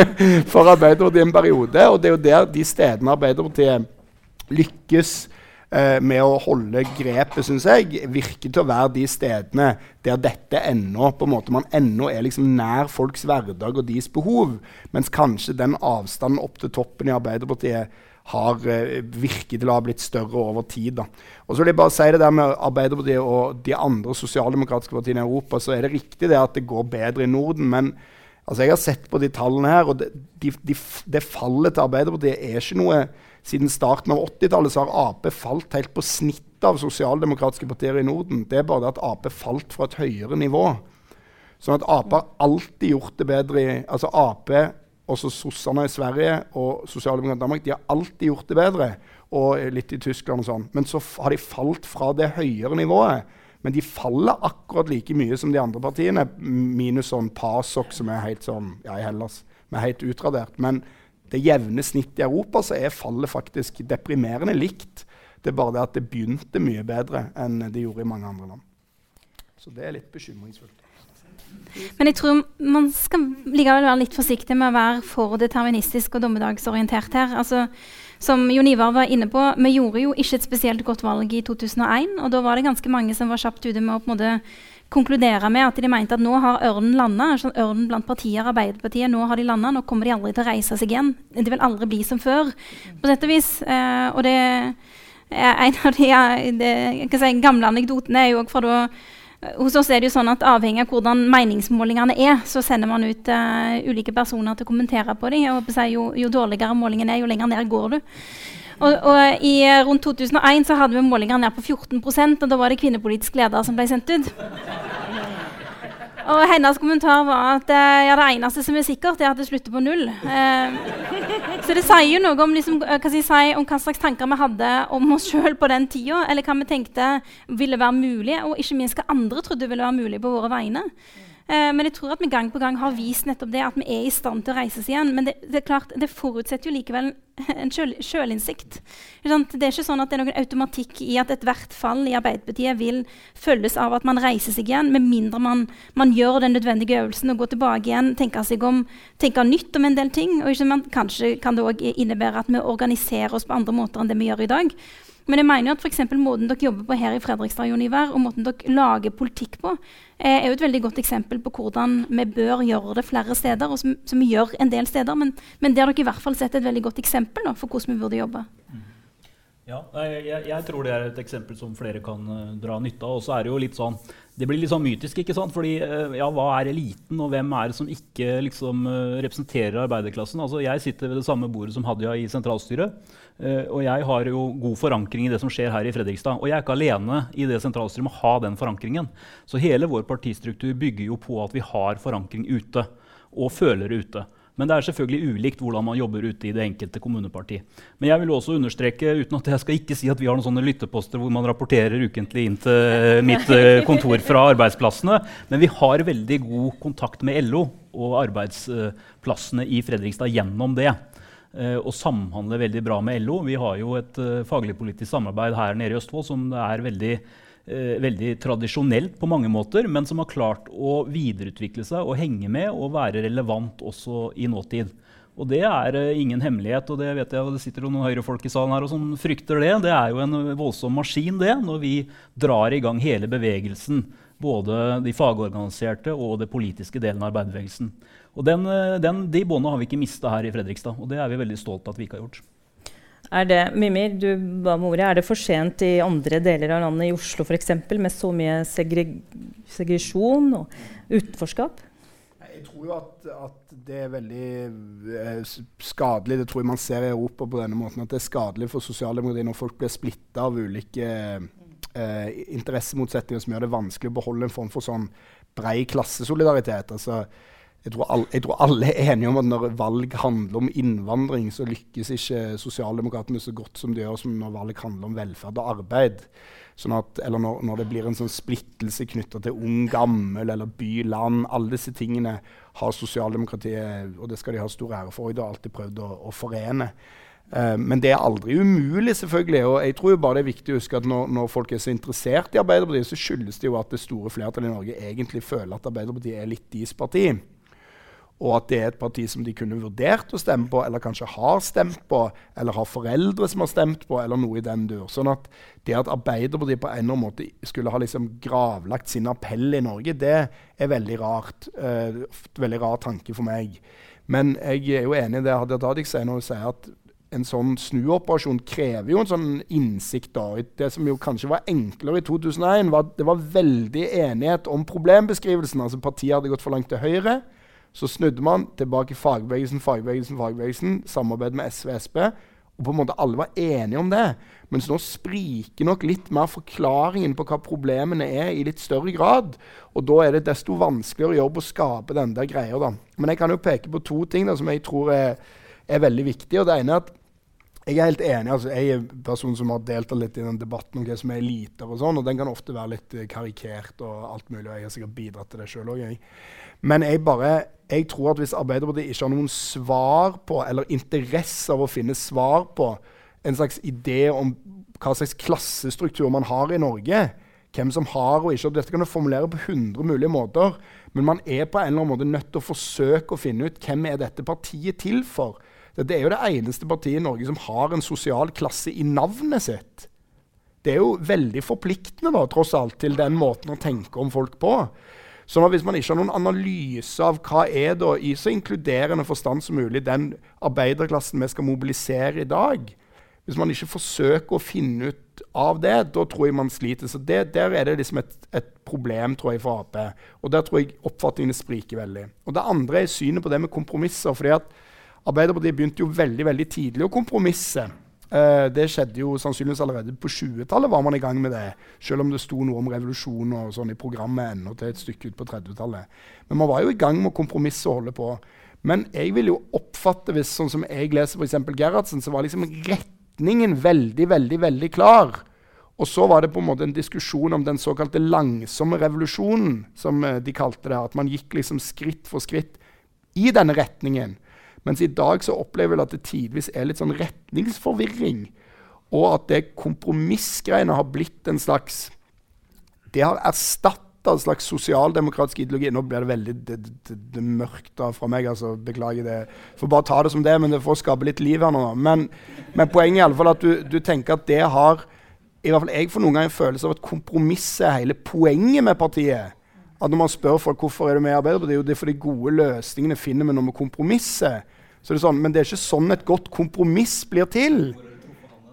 for Arbeiderpartiet en periode. Og det er jo der de stedene Arbeiderpartiet lykkes eh, med å holde grepet, syns jeg, virker til å være de stedene der dette ennå på en måte, man ennå er liksom nær folks hverdag og deres behov. Mens kanskje den avstanden opp til toppen i Arbeiderpartiet har uh, virket til å ha blitt større over tid. Da. Og så vil jeg bare si det der med Arbeiderpartiet og de andre sosialdemokratiske partiene i Europa, så er det riktig det at det går bedre i Norden. men altså, jeg har sett på de tallene her, og det, de, de, det fallet til Arbeiderpartiet er ikke noe Siden starten av 80-tallet har Ap falt helt på snittet av sosialdemokratiske partier i Norden. Det er bare det at Ap falt fra et høyere nivå. Sånn at Ap har alltid gjort det bedre i altså Ap også sossene i Sverige og sosialdemokratene i Danmark de har alltid gjort det bedre. Og litt i Tyskland og sånn. Men så har de falt fra det høyere nivået. Men de faller akkurat like mye som de andre partiene, minus sånn PASOK, som er helt sånn ja, i Hellas, men helt utradert. Men det jevne snittet i Europa så er fallet faktisk deprimerende likt. Det er bare det at det begynte mye bedre enn det gjorde i mange andre land. Så det er litt bekymringsfullt. Men jeg tror man skal likevel være litt forsiktig med å være for deterministisk og dommedagsorientert her. Altså, som Jon Ivar var inne på, Vi gjorde jo ikke et spesielt godt valg i 2001. Og da var det ganske mange som var kjapt ute med å på en måte konkludere med at de mente at nå har ørnen landa. Altså ørnen blant partier, Arbeiderpartiet, nå har de landa, nå kommer de aldri til å reise seg igjen. Det vil aldri bli som før, på sett og vis. Eh, og det en av de, de si, gamle anekdotene er jo fra da hos oss er det jo sånn at Avhengig av hvordan meningsmålingene er, så sender man ut uh, ulike personer til å kommentere på dem. Og jo, jo, dårligere målingen er, jo lenger ned går du. Og, og I uh, rundt 2001 så hadde vi målinger ned på 14% og da var det kvinnepolitisk leder som ble sendt ut. Og hennes kommentar var at uh, ja, det eneste som er sikkert, er at det slutter på null. så det sier jo noe om, liksom, hva, si, om hva slags tanker vi hadde om oss sjøl på den tida, eller hva vi tenkte ville være mulig, og ikke minst hva andre trodde ville være mulig på våre vegne. Eh, men jeg tror at vi gang på gang har vist nettopp det, at vi er i stand til å reise oss igjen. Men det, det, klart, det forutsetter jo likevel en sjølinnsikt. Det er ikke sånn at det er noen automatikk i at ethvert fall i Arbeiderpartiet vil følges av at man reiser seg igjen, med mindre man, man gjør den nødvendige øvelsen og går tilbake igjen, tenker, seg om, tenker nytt om en del ting. Og man, kanskje kan det òg innebære at vi organiserer oss på andre måter enn det vi gjør i dag. Men jeg mener jo at for måten dere jobber på her i Fredrikstad Univer og måten dere lager politikk på, eh, er jo et veldig godt eksempel på hvordan vi bør gjøre det flere steder, og som, som vi gjør en del steder. Men, men der dere i hvert fall setter et veldig godt eksempel da, for hvordan vi burde jobbe. Ja, jeg, jeg, tror det er et eksempel som flere kan uh, dra nytte av. Og så er det jo litt sånn det blir litt sånn mytisk. ikke sant? Fordi, uh, ja, Hva er eliten, og hvem er det som ikke liksom, uh, representerer arbeiderklassen? Altså, Jeg sitter ved det samme bordet som Hadia i sentralstyret. og jeg har jo god forankring i det som skjer her i Fredrikstad. Og jeg er ikke alene i det sentralstyret med å ha den forankringen. Så hele vår partistruktur bygger jo på at vi har forankring ute, og føler ute. Men det er selvfølgelig ulikt hvordan man jobber ute i det enkelte kommuneparti. Men jeg vil også understreke, uten at jeg skal ikke si at vi har noen sånne lytteposter hvor man rapporterer ukentlig inn til mitt eh, kontor fra arbeidsplassene, men vi har veldig god kontakt med LO og arbeidsplassene i Fredrikstad gjennom det. Eh, og samhandler veldig bra med LO. Vi har jo et faglig politisk samarbeid her nede i Østfold som det er veldig eh, veldig tradisjonelt på mange måter, men som har klart å videreutvikle seg og henge med og være relevant også i nåtid. Og det er eh, ingen hemmelighet, og det vet jeg, og det sitter noen høyrefolk i salen her og som frykter det. Det er jo en voldsom maskin, det, når vi drar i gang hele bevegelsen. Både de fagorganiserte og det politiske delen av arbeiderbevegelsen. Og den, eh, den, De båndene har vi ikke mista her i Fredrikstad, og det er vi veldig stolt av at vi ikke har gjort. Er det, Mimir, du ba om ordet. Er det for sent i andre deler av landet, i Oslo f.eks., med så mye segre segresjon og utenforskap? Jeg tror jo at, at, det er veldig eh, skadelig. Det tror jeg man ser i Europa på denne måten. At det er skadelig for sosialdemokratiet når folk blir splitta av ulike eh, interessemotsetninger som gjør det vanskelig å beholde en form for sånn brei klassesolidaritet. altså jeg tror, alle, jeg tror, alle, er enige om at når valg handler om innvandring, så lykkes ikke sosialdemokratene så godt som de gjør som når valg handler om velferd og arbeid. Sånn at, eller når, når, det blir en sånn splittelse knytta til ung, gammel eller by, land. Alle disse tingene har sosialdemokratiet, og det skal de ha stor ære for. De har alltid prøvd å, å forene. Uh, men det er aldri umulig, selvfølgelig. Og jeg tror bare det er viktig å huske at når, når, folk er så interessert i Arbeiderpartiet, så skyldes det jo at det store flertallet i Norge egentlig føler at Arbeiderpartiet er litt deres parti og at det er et parti som de kunne vurdert å stemme på, eller kanskje har stemt på, eller har foreldre som har stemt på, eller noe i den dur. Sånn at det at Arbeiderpartiet på en eller annen måte skulle ha liksom gravlagt sin appell i Norge, det er veldig rart. Uh, veldig rar tanke for meg. Men jeg er jo enig i det Hadia Tajik sier når hun sier at en sånn snuoperasjon krever jo en sånn innsikt. da. Det som jo kanskje var enklere i 2001, var at det var veldig enighet om problembeskrivelsen. Altså Partiet hadde gått for langt til høyre. Så snudde man tilbake i fagbevegelsen, fagbevegelsen, fagbevegelsen, samarbeid med SV og Sp. Og på en måte alle var enige om det. Mens nå spriker nok litt mer forklaringen på hva problemene er, i litt større grad. Og da er det desto vanskeligere jobb å skape den der greia. da. Men jeg kan jo peke på to ting da, som jeg tror er, er veldig viktige. Og det ene er at jeg er helt enig. altså Jeg er en person som har deltatt litt i den debatten om hva som er eliter. og sånn, og Den kan ofte være litt eh, karikert og alt mulig. og Jeg har sikkert bidratt til det sjøl òg. Men jeg bare jeg tror at hvis Arbeiderpartiet ikke har noen svar på, eller interesse av å finne svar på, en slags idé om hva slags klassestruktur man har i Norge, hvem som har og ikke Dette kan du formulere på 100 mulige måter, men man er på en eller annen måte nødt til å forsøke å finne ut hvem er dette partiet til for. Dette er jo det eneste partiet i Norge som har en sosial klasse i navnet sitt. Det er jo veldig forpliktende, da, tross alt, til den måten å tenke om folk på. Sånn at Hvis man ikke har noen analyse av hva er da i så inkluderende forstand som mulig den arbeiderklassen vi skal mobilisere i dag, hvis man ikke forsøker å finne ut av det, da tror jeg man sliter. Så det, Der er det liksom et, et, problem tror jeg, for Ap. Og der tror jeg oppfatningene spriker veldig. Og Det andre er synet på det med kompromisser. fordi at Arbeiderpartiet begynte jo veldig veldig tidlig å kompromisse. Eh, det skjedde jo sannsynligvis allerede på 20-tallet. var man i gang med det, Selv om det sto noe om revolusjon og sånn i programmet ennå til et stykke ut på 30-tallet. Men man var jo i gang med å kompromisse og holde på. Men jeg vil jo oppfatte, hvis sånn som jeg leser f.eks. Gerhardsen, så var liksom retningen veldig, veldig, veldig klar. Og så var det på en måte en diskusjon om den såkalte langsomme revolusjonen, som eh, de kalte det. At man gikk liksom skritt for skritt i denne retningen. Mens i dag så opplever jeg at det tidvis er litt sånn retningsforvirring. Og at det kompromissgreiene har blitt en slags Det har erstatta en slags sosialdemokratisk ideologi. Nå blir det veldig det, det, det mørkt fra meg, altså beklager det. Får bare ta det som det, men det får skape litt liv her nå. Men, men poenget er i alle fall at du, du tenker at det har i hvert fall Jeg får noen ganger en følelse av at kompromisset er hele poenget med partiet. At Når man spør folk hvorfor er du med i Arbeiderpartiet, det er fordi gode løsningene finner vi når vi kompromisser. Så det er sånn, men det er ikke sånn et godt kompromiss blir til.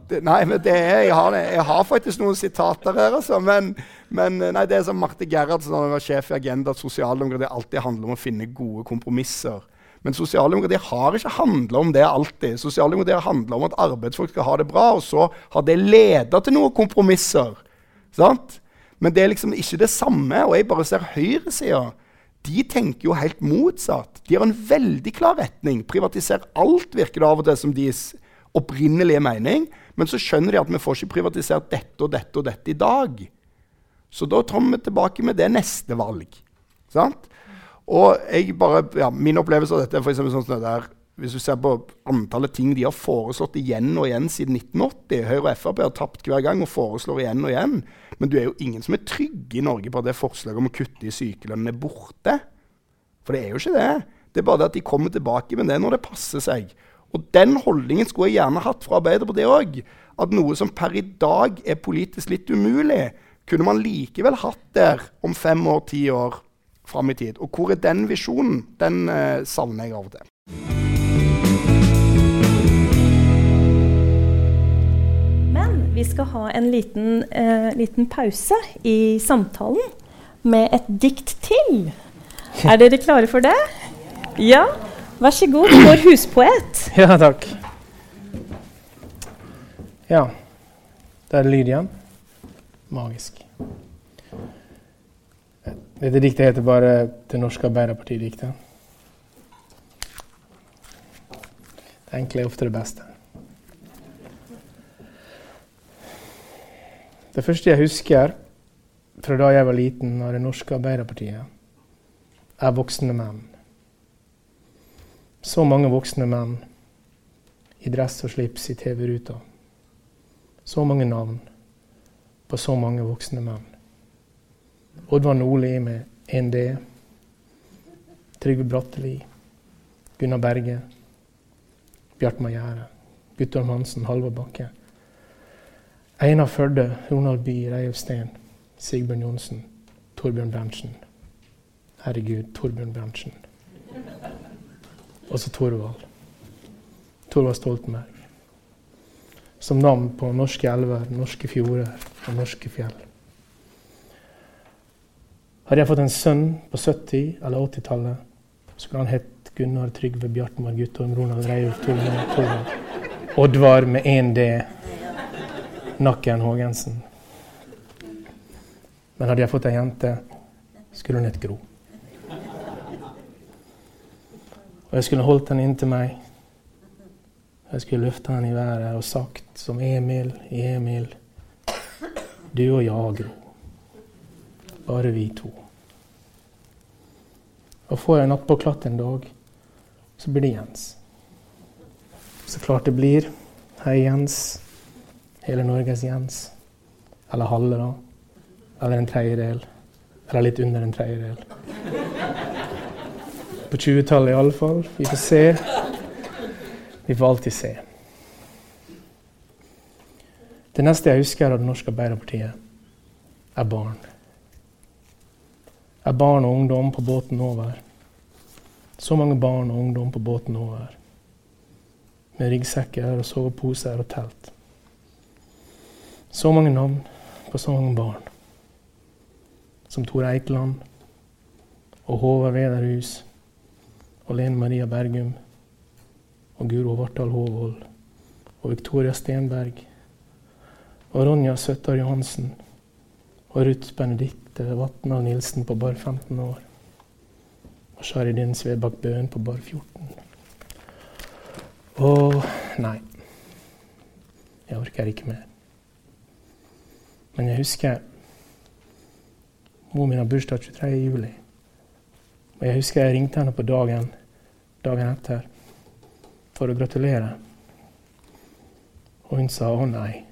Det, nei, men det er, jeg, har, jeg har faktisk noen sitater her, altså. Men, men nei, det er som Marte Gerhardsen da var sjef i Agenda, at sosialdemokrati alltid handler om å finne gode kompromisser. Men sosialdemokrati har ikke handla om det alltid. Sosialdemokrati handler om at arbeidsfolk skal ha det bra, og så har det leda til noen kompromisser. Sant? Men det er liksom ikke det samme. Og jeg bare ser høyresida. De tenker jo helt motsatt. De har en veldig klar retning. Privatiser alt, virker det av og til som deres opprinnelige mening. Men så skjønner de at vi får ikke privatisert dette og dette og dette i dag. Så da tar vi tilbake med det neste valg. Sant? Og bare, ja, Min opplevelse av dette er for sånn der, hvis du ser på antallet ting de har foreslått igjen og igjen siden 1980 Høyre og Frp har tapt hver gang og foreslår igjen og igjen. Men du er jo ingen som er trygge i Norge på at det forslaget om å kutte i sykelønnen er borte. For det er jo ikke det. Det er bare det at de kommer tilbake med det når det passer seg. Og den holdningen skulle jeg gjerne hatt fra Arbeiderpartiet òg. At noe som per i dag er politisk litt umulig, kunne man likevel hatt der om fem år, ti år fram i tid. Og hvor er den visjonen? Den eh, savner jeg av og til. Vi skal ha en liten, eh, liten pause i samtalen med et dikt til. Er dere klare for det? Ja? Vær så god, vår huspoet. Ja, takk. Ja. Det er lyd igjen. Magisk. Dette diktet heter bare 'Det norske Arbeiderparti-diktet'. Det enkle er ofte det beste. Det første jeg husker fra da jeg var liten av det norske Arbeiderpartiet, er voksne menn. Så mange voksne menn i dress og slips i TV-ruta. Så mange navn på så mange voksne menn. Oddvar Nordli med 1D. Trygve Bratteli. Gunnar Berge. Bjartmar Gjære. Guttorm Hansen. Halvor Bakke. Einar Førde. Ronald Bye. Reiulf. Sigbjørn Johnsen. Torbjørn Berntsen. Herregud, Torbjørn Berntsen. Og så Torvald. Torvald Stoltenberg. Som navn på norske elver, norske fjorder og norske fjell. Hadde jeg fått en sønn på 70- eller 80-tallet, skulle han hett Gunnar Trygve Bjartmar Guttorm Ronald Reiulf Torvald. Oddvar med én D. Nakken Haagensen. Men hadde jeg fått ei jente, skulle hun hett Gro. Og jeg skulle holdt henne inntil meg. Jeg skulle løfta henne i været og sagt som Emil Emil Du og jeg, Gro. Bare vi to. Og får jeg nattpåklatt en dag, så blir det Jens. Så klart det blir. Hei, Jens. Hele Norges Jens. Eller halve, da. Eller en tredjedel. Eller litt under en tredjedel. På 20-tallet iallfall. Vi får se. Vi får alltid se. Det neste jeg husker av Det norske Arbeiderpartiet, er barn. Er barn og ungdom på båten over. Så mange barn og ungdom på båten over. Med ryggsekker og soveposer og telt. Så mange navn på så mange barn. Som Tor Eikeland og Håvard Vederhus og Lene Maria Bergum og Guro Vartdal Håvold og Victoria Stenberg og Ronja Søttar Johansen og Ruth Benedicte Vatna Nilsen på bare 15 år og Sharidin Svebakk Bøen på bare 14. Å, nei, jeg orker ikke mer. Men jeg husker Mor min har bursdag 23. juli. Og jeg husker jeg ringte henne på dagen, dagen etter for å gratulere. Og hun sa å nei.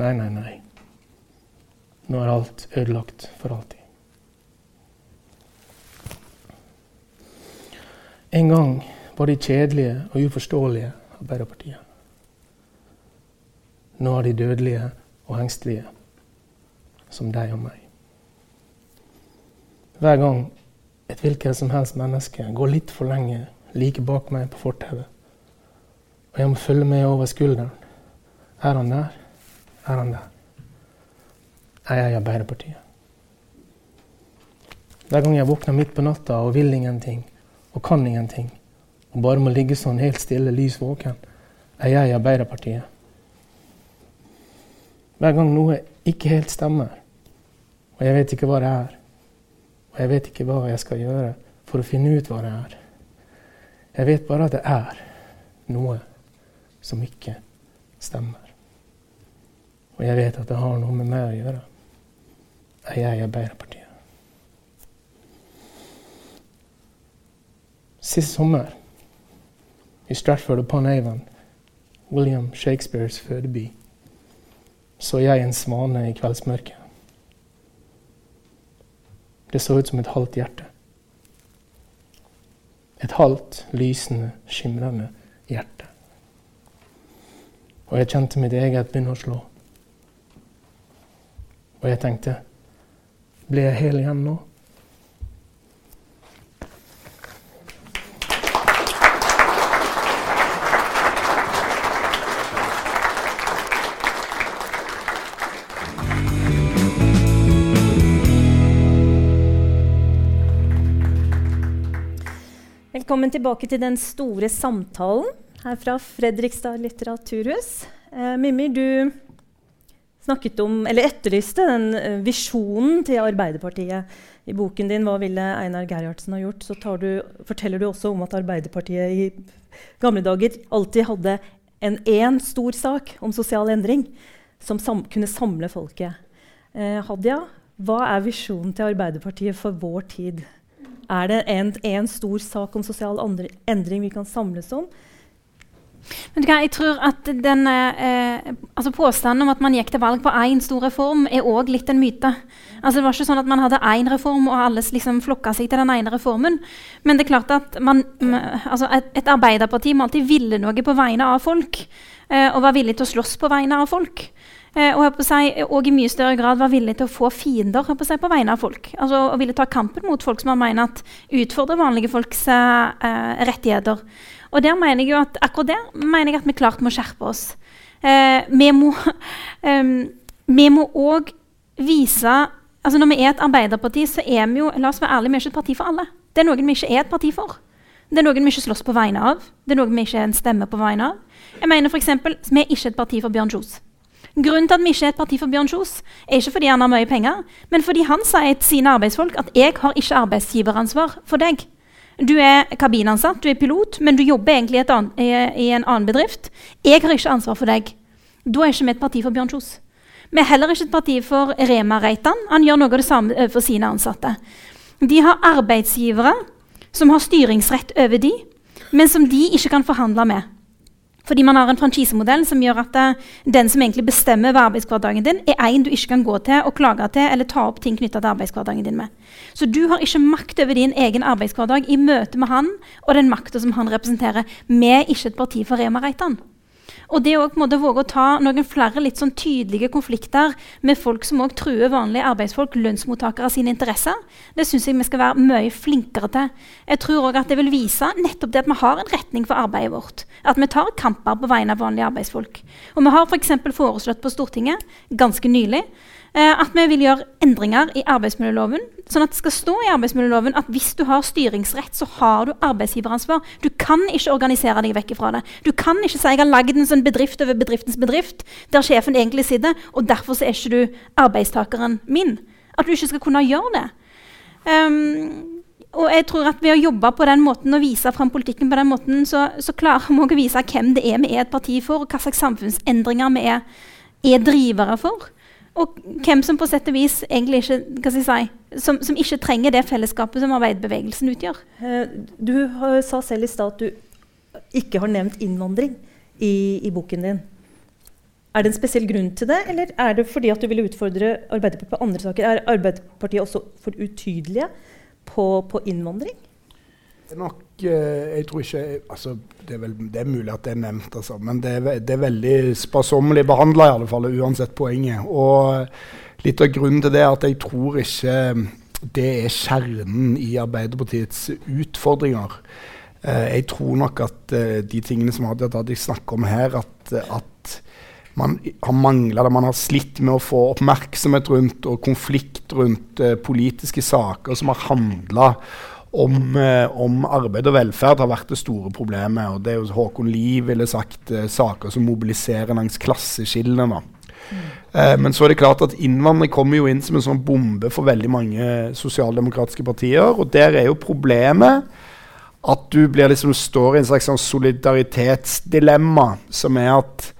Nei, nei, nei. Nå er alt ødelagt for alltid. En gang var de kjedelige og uforståelige Arbeiderpartiet. Nå er de dødelige og engstelige, som deg og meg. Hver gang et hvilket som helst menneske går litt for lenge like bak meg på fortauet, og jeg må følge med over skulderen Er han der? Er han der? Er jeg i Arbeiderpartiet? Hver gang jeg våkner midt på natta og vil ingenting og kan ingenting, og bare må ligge sånn helt stille, lys våken, er jeg i Arbeiderpartiet. Hver gang noe ikke helt stemmer, og jeg vet ikke hva det er, og jeg vet ikke hva jeg skal gjøre for å finne ut hva det er. Jeg vet bare at det er noe som ikke stemmer. Og jeg vet at det har noe med meg å gjøre. Er jeg i Arbeiderpartiet? Sist sommer, i Stratford upon Avon, William Shakespeares fødeby, så jeg en svane i kveldsmørket. Det så ut som et halvt hjerte. Et halvt, lysende, skimrende hjerte. Og jeg kjente mitt eget begynne å slå. Og jeg tenkte Blir jeg hel igjen nå? Tilbake til den store samtalen her fra Fredrikstad litteraturhus. Eh, Mimmi, du snakket om, eller etterlyste den eh, visjonen til Arbeiderpartiet. I boken din 'Hva ville Einar Gerhardsen ha gjort?' så du, forteller du også om at Arbeiderpartiet i gamle dager alltid hadde en én stor sak om sosial endring som sam kunne samle folket. Eh, Hadia, hva er visjonen til Arbeiderpartiet for vår tid? Er det en, en stor sak om sosial andre, endring vi kan samles om? Men jeg tror at den, eh, altså Påstanden om at man gikk til valg på én stor reform, er òg litt en myte. Altså Det var ikke sånn at man hadde én reform, og alle liksom flokka seg til den ene reformen. Men det er klart at man, altså et, et arbeiderparti må alltid ville noe på vegne av folk. Eh, og var villig til å slåss på vegne av folk. Eh, og, si, og, i mye større grad var villig til å få fiender på, si, på, vegne av folk. Altså, og ville ta kampen mot folk som man mener at utfordrer vanlige folks eh, rettigheter. Og der mener jeg jo at akkurat der mener jeg at vi klart må skjerpe oss. Eh, vi må òg vise altså Når vi er et arbeiderparti, så er vi jo la oss være ærlige, vi er ikke et parti for alle. Det er noen vi ikke er et parti for. Det er noen vi ikke slåss på vegne av. Det er noen vi ikke er en stemme på vegne av. Jeg mener for eksempel, Vi er ikke et parti for Bjørn Kjos. Grunnen til at vi ikke er et parti for Bjørn Kjos, er ikke fordi han har mye penger, men fordi han sier til sine arbeidsfolk at 'jeg har ikke arbeidsgiveransvar for deg'. Du er kabinansatt, du er pilot, men du jobber egentlig annet, i, en annen bedrift. 'Jeg har ikke ansvar for deg'. Da er ikke vi et parti for Bjørn Kjos. Vi er heller ikke et parti for Rema Reitan. Han gjør noe av det samme overfor sine ansatte. De har arbeidsgivere som har styringsrett over de, men som de ikke kan forhandle med. Fordi man har en franchisemodell som gjør at uh, den som egentlig bestemmer over arbeidshverdagen din, er en du ikke kan gå til og klage til eller ta opp ting knytta til arbeidshverdagen din med. Så du har ikke makt over din egen arbeidshverdag i møte med han og den makta som han representerer. Vi er ikke et parti for Rema Reitan. Og det å våge å ta noen flere litt sånn tydelige konflikter med folk som òg truer vanlige arbeidsfolk, lønnsmottakere sine interesser, det syns jeg vi skal være mye flinkere til. Jeg tror òg at det vil vise nettopp det at vi har en retning for arbeidet vårt. At vi tar kamper på vegne av vanlige arbeidsfolk. Og vi har f.eks. For foreslått på Stortinget ganske nylig at vi vil gjøre endringer i arbeidsmiljøloven. Sånn at det skal stå i arbeidsmiljøloven at hvis du har styringsrett, så har du arbeidsgiveransvar. Du kan ikke organisere deg vekk fra det. Du kan ikke si jeg har lagd en sånn bedrift over bedriftens bedrift, der sjefen egentlig sitter, og derfor så er ikke du arbeidstakeren min. At du ikke skal kunne gjøre det. Um, og jeg tror at Ved å jobbe på den måten og vise fram politikken på den måten, så, så klarer vi å vise hvem det er vi er et parti for, og hva slags samfunnsendringer vi er, er drivere for. Og hvem som på sett og vis egentlig ikke, hva skal jeg si, som, som ikke trenger det fellesskapet som arbeiderbevegelsen utgjør. Eh, du sa selv i stad at du ikke har nevnt innvandring i, i, boken din. Er det en spesiell grunn til det, eller er det fordi at du ville utfordre Arbeiderpartiet på andre saker? Er Arbeiderpartiet også for utydelige på, på innvandring? Nok, eh, jeg tror ikke altså, det, er vel, det, er mulig at det er nevnt, altså, men det er, det er veldig sparsommelig behandla, fall, uansett poenget. Og litt av grunnen til det er at jeg tror ikke det er kjernen i Arbeiderpartiets utfordringer. Eh, jeg tror nok at eh, de tingene som Hadia Tajik snakker om her, at, at man har mangla det. Man har slitt med å få oppmerksomhet rundt og konflikt rundt eh, politiske saker som har handla om, eh, om, arbeid og velferd har vært det store problemet. og det er jo Håkon Lie ville sagt eh, saker som mobiliserer langs klasseskillene. Mm. Eh, men så er det klart at innvandring kommer jo inn som en sånn bombe for veldig mange sosialdemokratiske partier. Og der er jo problemet at du blir liksom står i en slags sånn solidaritetsdilemma, som er at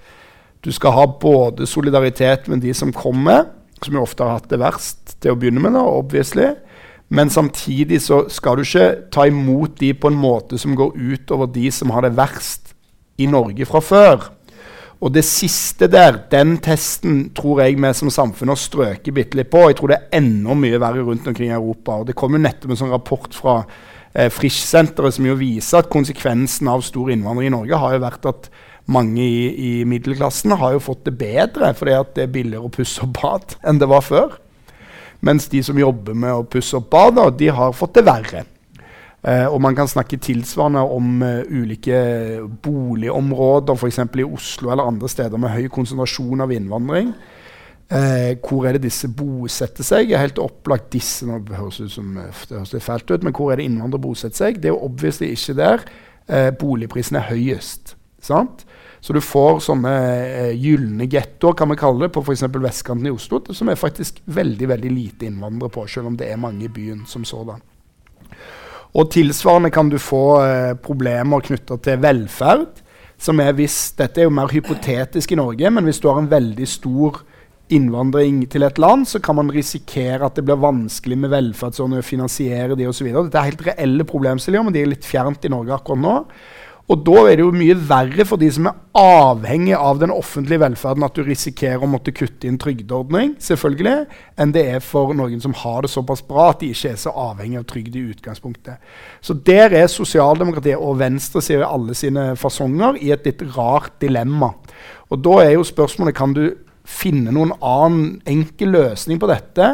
du skal ha både solidaritet med de som kommer, som jo ofte har hatt det verst til å begynne med, da, obviously, men samtidig så skal du ikke ta imot de på en måte som går utover de som har det verst i Norge fra før. Og det siste der, den testen, tror jeg vi som samfunn har strøket bitte litt på. Jeg tror det er enda mye verre rundt omkring i Europa. Og det kom jo nettopp en sånn rapport fra eh, Frisch-senteret som jo viser at konsekvensen av stor innvandring i Norge har jo vært at mange i, i middelklassen har jo fått det bedre fordi at det er billigere å pusse opp bad enn det var før. Mens de som jobber med å pusse opp bad, de har fått det verre. Eh, og man kan snakke tilsvarende om uh, ulike boligområder, f.eks. i Oslo eller andre steder med høy konsentrasjon av innvandring. Eh, hvor er det disse bosetter seg? er helt opplagt disse, nå høres ut som det høres litt fælt ut, men hvor er det innvandrere bosetter seg? Det er jo obviously ikke der boligprisene er høyest. sant? Så du får sånne eh, gylne gettoer, kan vi kalle det, på f.eks. vestkanten i Oslo, som er faktisk veldig veldig lite innvandrere på, selv om det er mange i byen som sådan. Og tilsvarende kan du få eh, problemer knytta til velferd. som er hvis, Dette er jo mer hypotetisk i Norge, men hvis du har en veldig stor innvandring til et land, så kan man risikere at det blir vanskelig med velferdsordninger finansiere de osv. Dette er helt reelle problemstillinger, men de er litt fjernt i Norge akkurat nå. Og da er det jo mye verre for de som er avhengig av den offentlige velferden, at du risikerer å måtte kutte inn trygdeordning, selvfølgelig, enn det er for noen som har det såpass bra at de ikke er så avhengig av trygd i utgangspunktet. Så der er sosialdemokratiet og venstresida i alle sine fasonger i et litt rart dilemma. Og da er jo spørsmålet kan du finne noen annen enkel løsning på dette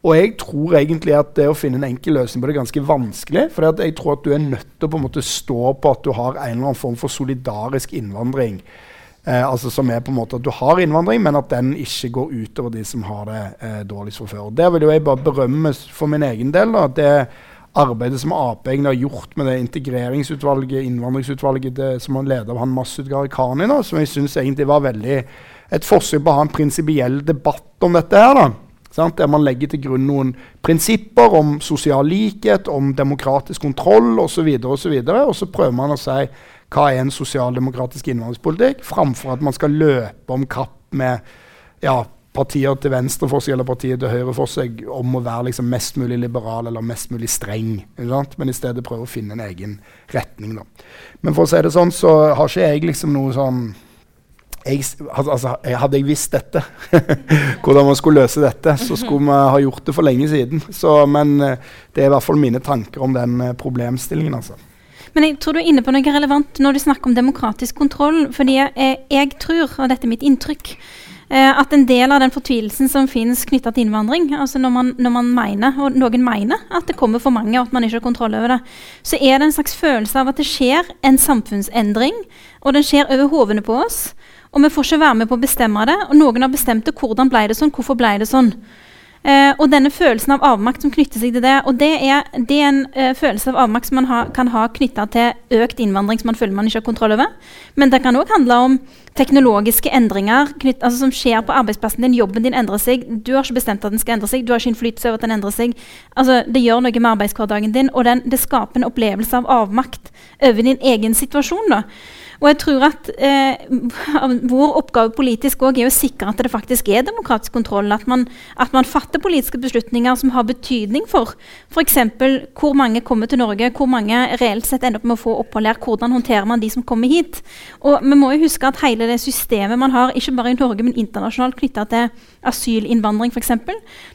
og jeg tror egentlig at det å finne en enkel løsning på det er ganske vanskelig. For jeg tror at du er nødt til å på en måte stå på at du har en eller annen form for solidarisk innvandring. Eh, altså Som er på en måte at du har innvandring, men at den ikke går utover de som har det eh, dårligst fra før. Og Der vil jo jeg bare berømme for min egen del da, det arbeidet som Ap har gjort med det integreringsutvalget, innvandringsutvalget det, som han leder av han Masud Gharahkhani, som jeg syns egentlig var veldig et forsøk på å ha en prinsipiell debatt om dette. her da. Der man legger til grunn noen prinsipper om sosial likhet, om demokratisk kontroll osv. Og, så videre, og, så prøver man å si hva er en sosialdemokratisk innvandringspolitikk, framfor at man skal løpe om kapp med ja, partier til venstre for seg eller partier til høyre for seg om å være liksom mest mulig liberal eller mest mulig streng. Men i stedet prøve å finne en egen retning. Da. Men for å si det sånn, så har ikke jeg liksom noe sånn jeg, altså, hadde jeg visst dette, hvordan man skulle løse dette, så skulle vi ha gjort det for lenge siden. Så, men eh, det er i hvert fall mine tanker om den eh, problemstillingen. altså. Men jeg tror du er inne på noe relevant når du snakker om demokratisk kontroll. fordi jeg, jeg tror, og dette er mitt inntrykk, eh, at en del av den fortvilelsen som finnes knytta til innvandring, altså når man, når man, mener, og noen mener at det kommer for mange, og at man ikke har kontroll over det, så er det en slags følelse av at det skjer en samfunnsendring, og den skjer over hodene på oss. Og vi får ikke være med på å bestemme det. Og noen har bestemt det. Hvordan ble det sånn? Hvorfor ble det sånn? Eh, og denne følelsen av avmakt som knytter seg til det, og det er, det er en eh, følelse av avmakt som man ha, kan ha knytta til økt innvandring som man føler man ikke har kontroll over. Men det kan òg handle om teknologiske endringer knytt, altså som skjer på arbeidsplassen din. Jobben din endrer seg. Du har ikke bestemt at den skal endre seg. Du har ikke innflytelse over at den endrer seg. Altså, det gjør noe med arbeidshverdagen din, og den, det skaper en opplevelse av avmakt over din egen situasjon. da. Og jeg tror at eh, Vår oppgave politisk også er å sikre at det faktisk er demokratisk kontroll. At man, at man fatter politiske beslutninger som har betydning for f.eks. hvor mange kommer til Norge, hvor mange reelt sett ender opp med å få opphold her, hvordan håndterer man de som kommer hit. Og Vi må jo huske at hele det systemet man har, ikke bare i Norge, men internasjonalt knytta til asylinnvandring f.eks.,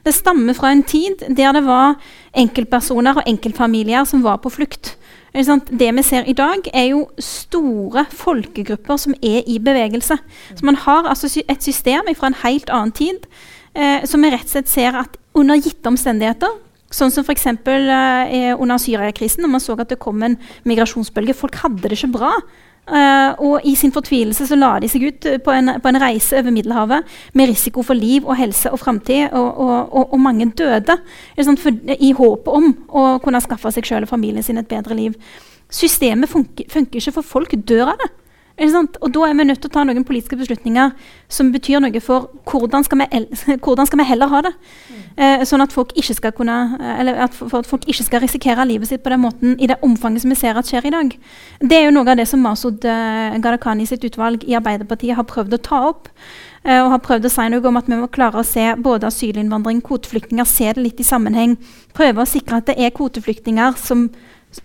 det stammer fra en tid der det var enkeltpersoner og enkeltfamilier som var på flukt. Det vi ser i dag, er jo store folkegrupper som er i bevegelse. Så man har altså et system fra en helt annen tid eh, som vi rett og slett ser at under gitte omstendigheter Sånn som f.eks. Eh, under Syriakrisen, når man så at det kom en migrasjonsbølge. Folk hadde det ikke bra. Uh, og i sin fortvilelse så la de seg ut på en, på en, reise over Middelhavet med risiko for liv og helse og framtid, og, og, og, og, mange døde sånn, for, i håpet om å kunne skaffe seg selv og familien sin et bedre liv. Systemet funker, funker ikke, for folk dør av det. Og da er vi nødt til å ta noen politiske beslutninger som betyr noe for hvordan skal vi, hvordan skal vi heller ha det. Eh, sånn at folk, kunne, eller at for at folk ikke skal risikere livet sitt på den måten i det omfanget som vi ser at skjer i dag. Det er jo noe av det som Masud eh, Gharahkhani sitt utvalg i Arbeiderpartiet har prøvd å ta opp. Eh, og har prøvd å si noe om at vi må klare å se både asylinnvandring, kvoteflyktninger, se det litt i sammenheng. Prøve å sikre at det er kvoteflyktninger som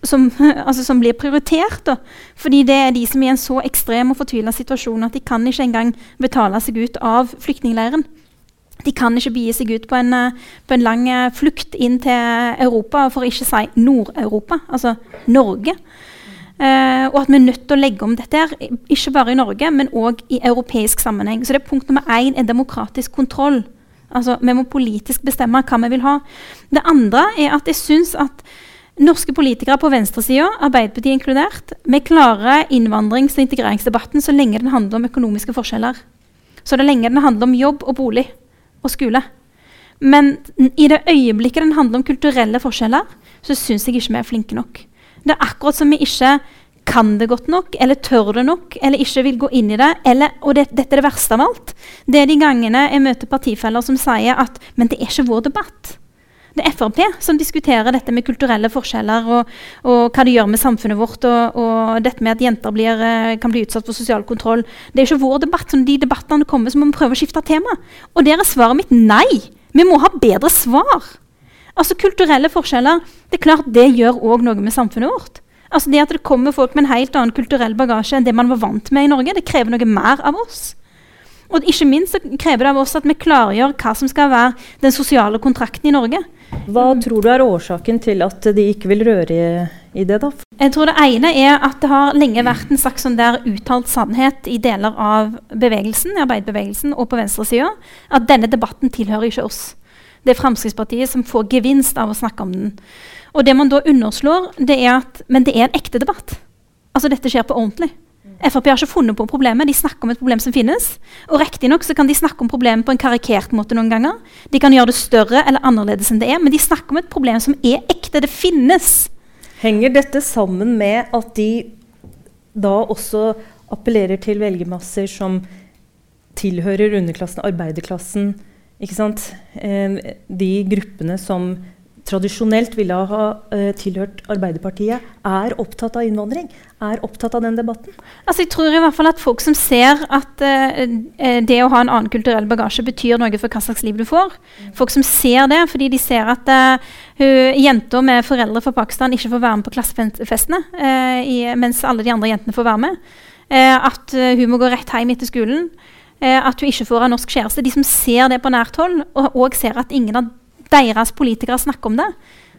som, altså som, blir prioritert. Da. Fordi det er de som er i en så ekstrem og fortvila situasjon at de kan ikke engang betale seg ut av flyktningleiren. De kan ikke begi seg ut på en, eh, på en, lang eh, flukt inn til Europa, for å ikke si Nord-Europa, altså Norge. Uh, og at vi er nødt til å legge om dette, her, ikke bare i Norge, men òg i europeisk sammenheng. Så det er Punkt nummer én er demokratisk kontroll. Altså, Vi må politisk bestemme hva vi vil ha. Det andre er at jeg syns at Norske politikere på venstresida, Arbeiderpartiet inkludert, vi klarer innvandrings- og integreringsdebatten så lenge den handler om økonomiske forskjeller. Så det lenge den handler om jobb og bolig og skole. Men i det øyeblikket den handler om kulturelle forskjeller, så syns jeg ikke vi er flinke nok. Det er akkurat som vi ikke kan det godt nok, eller tør det nok, eller ikke vil gå inn i det. Eller, og det, dette er det verste av alt. Det er de gangene jeg møter partifeller som sier at men det er ikke vår debatt. Det er Frp som diskuterer dette med kulturelle forskjeller og, og hva det gjør med samfunnet vårt, og, og dette med at jenter blir, eh, kan bli utsatt for sosial kontroll. Det er ikke vår debatt. Når de debattene kommer, så må vi prøve å skifte tema. Og der er svaret mitt nei. Vi må ha bedre svar. Altså Kulturelle forskjeller det er klart det gjør òg noe med samfunnet vårt. Altså det At det kommer folk med en helt annen kulturell bagasje enn det man var vant med i Norge, det krever noe mer av oss. Og ikke minst så krever det av oss at vi klargjør hva som skal være den sosiale kontrakten i Norge. Hva tror du er årsaken til at de ikke vil røre i, i, det, da? Jeg tror Det ene er at det har lenge vært en slags sånn der uttalt sannhet i deler av bevegelsen, arbeiderbevegelsen og på venstresida at denne debatten tilhører ikke oss. Det er Fremskrittspartiet som får gevinst av å snakke om den. Og det man da underslår, det er at Men det er en ekte debatt. Altså Dette skjer på ordentlig. Frp har ikke funnet på problemet, de snakker om et problem som finnes. Og riktignok kan de snakke om problemet på en karikert måte noen ganger. De kan gjøre det større eller annerledes enn det er, men de snakker om et problem som er ekte. Det finnes. Henger dette sammen med at de da også appellerer til velgermasser som tilhører underklassen, arbeiderklassen? Ikke sant? Eh, de gruppene som tradisjonelt ville ha uh, tilhørt Arbeiderpartiet, er opptatt av innvandring? Er opptatt av den debatten? Altså, jeg tror i hvert fall at folk som ser at uh, det å ha en annen kulturell bagasje betyr noe for hva slags liv du får. Mm. Folk som ser det fordi de ser at uh, jenter med foreldre fra Pakistan ikke får være med på klassefestene, i, mens alle de andre jentene får være med. at hun må gå rett hjem etter skolen. at hun ikke får ha norsk kjæreste. De som ser det på nært hold, og, og ser at ingen av deres politikere snakker om det.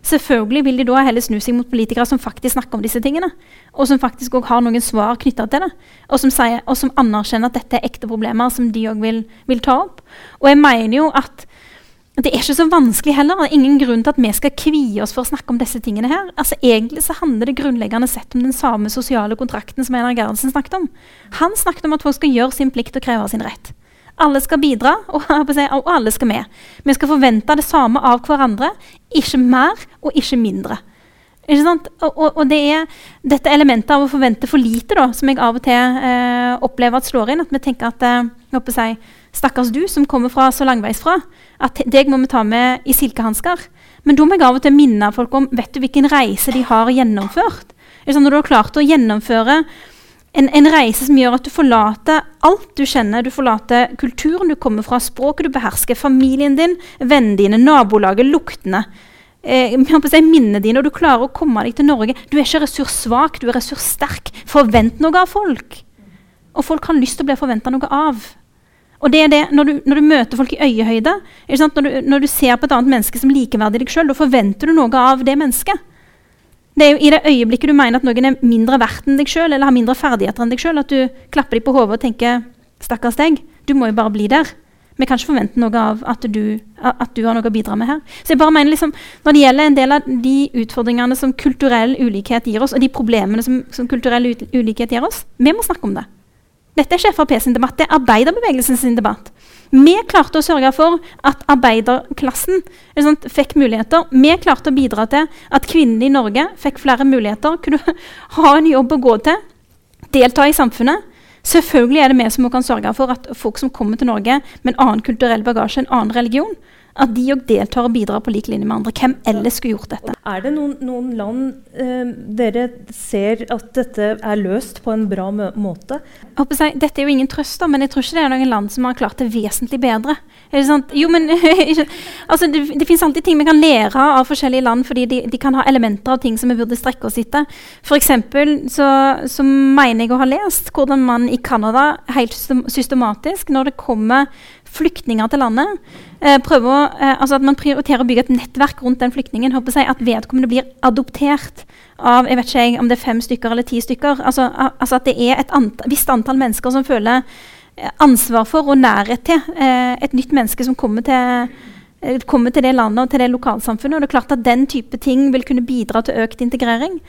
Selvfølgelig vil de da heller snu seg mot politikere som faktisk snakker om disse tingene. Og som faktisk også har noen svar knytta til det. Og som, sier, og som, anerkjenner at dette er ekte problemer som de òg vil, vil, ta opp. Og jeg mener jo at det er ikke så vanskelig heller. Det er ingen grunn til at vi skal kvie oss for å snakke om disse tingene her. Altså Egentlig så handler det grunnleggende sett om den samme sosiale kontrakten som Einar Gerhardsen snakket om. Han snakket om at folk skal gjøre sin plikt og kreve sin rett. Alle skal bidra, og, alle skal med. Vi skal forvente det samme av hverandre. Ikke mer og ikke mindre. Ikke og, og, og, det er dette elementet av å forvente for lite da, som jeg av og til eh, opplever at slår inn. At vi tenker at eh, si, Stakkars du som kommer fra så langveisfra. At deg må vi ta med i silkehansker. Men da må jeg av og til minne folk om vet du hvilken reise de har gjennomført. Når du har klart å gjennomføre En, en, reise som gjør at du forlater alt du kjenner. Du forlater kulturen du kommer fra, språket du behersker, familien din, vennene dine, nabolaget, luktene. Eh, si minnene dine, og du klarer å komme deg til Norge. Du er ikke ressurssvak, du er ressurssterk. Forvent noe av folk. Og folk har lyst til å bli forventa noe av. Og det er det, Når du, når du møter folk i øyehøyde, når du, når, du, ser på et annet menneske som likeverdig deg sjøl, da forventer du noe av det mennesket. Det er jo I det øyeblikket du mener at noen er mindre verdt enn deg sjøl, eller har mindre ferdigheter enn deg sjøl, at du klapper dem på hodet og tenker 'stakkars deg', du må jo bare bli der. Vi kan ikke forvente noe av at du, at du, har noe å bidra med her. Så jeg bare mener liksom, Når det gjelder en del av de utfordringene som kulturell ulikhet gir oss, og de problemene som, som kulturell ulikhet gir oss, vi må snakke om det. Dette er ikke Frp sin debatt, det er arbeiderbevegelsen sin debatt. Vi klarte å sørge for at arbeiderklassen sant, fikk muligheter. Vi klarte å bidra til at kvinnene i Norge fikk flere muligheter, kunne ha en jobb å gå til, delta i samfunnet. Selvfølgelig er det vi som kan sørge for at folk som kommer til Norge med en annen kulturell bagasje, en annen religion, at de òg deltar og bidrar på lik linje med andre. Hvem ellers skulle gjort dette? Er det noen, noen land eh, dere ser at dette er løst på en bra måte? Jeg, dette er jo ingen trøst, da, men jeg tror ikke det er noen land som har klart det vesentlig bedre. Jo, men altså, Det, det finnes alltid ting vi kan lære av forskjellige land, fordi de, de kan ha elementer av ting som vi burde strekke oss etter. F.eks. Så, så mener jeg å ha lest hvordan man i Canada helt systematisk, når det kommer flyktninger til landet. Eh, å, eh, altså at man prioriterer å bygge et nettverk rundt den flyktningen. håper jeg, At vedkommende blir adoptert av jeg vet ikke om det er fem stykker eller ti stykker. Altså, altså At det er et ant visst antall mennesker som føler eh, ansvar for og nærhet til eh, et nytt menneske som kommer til, eh, kommer til det landet og til det lokalsamfunnet. Og det er klart at Den type ting vil kunne bidra til økt integrering.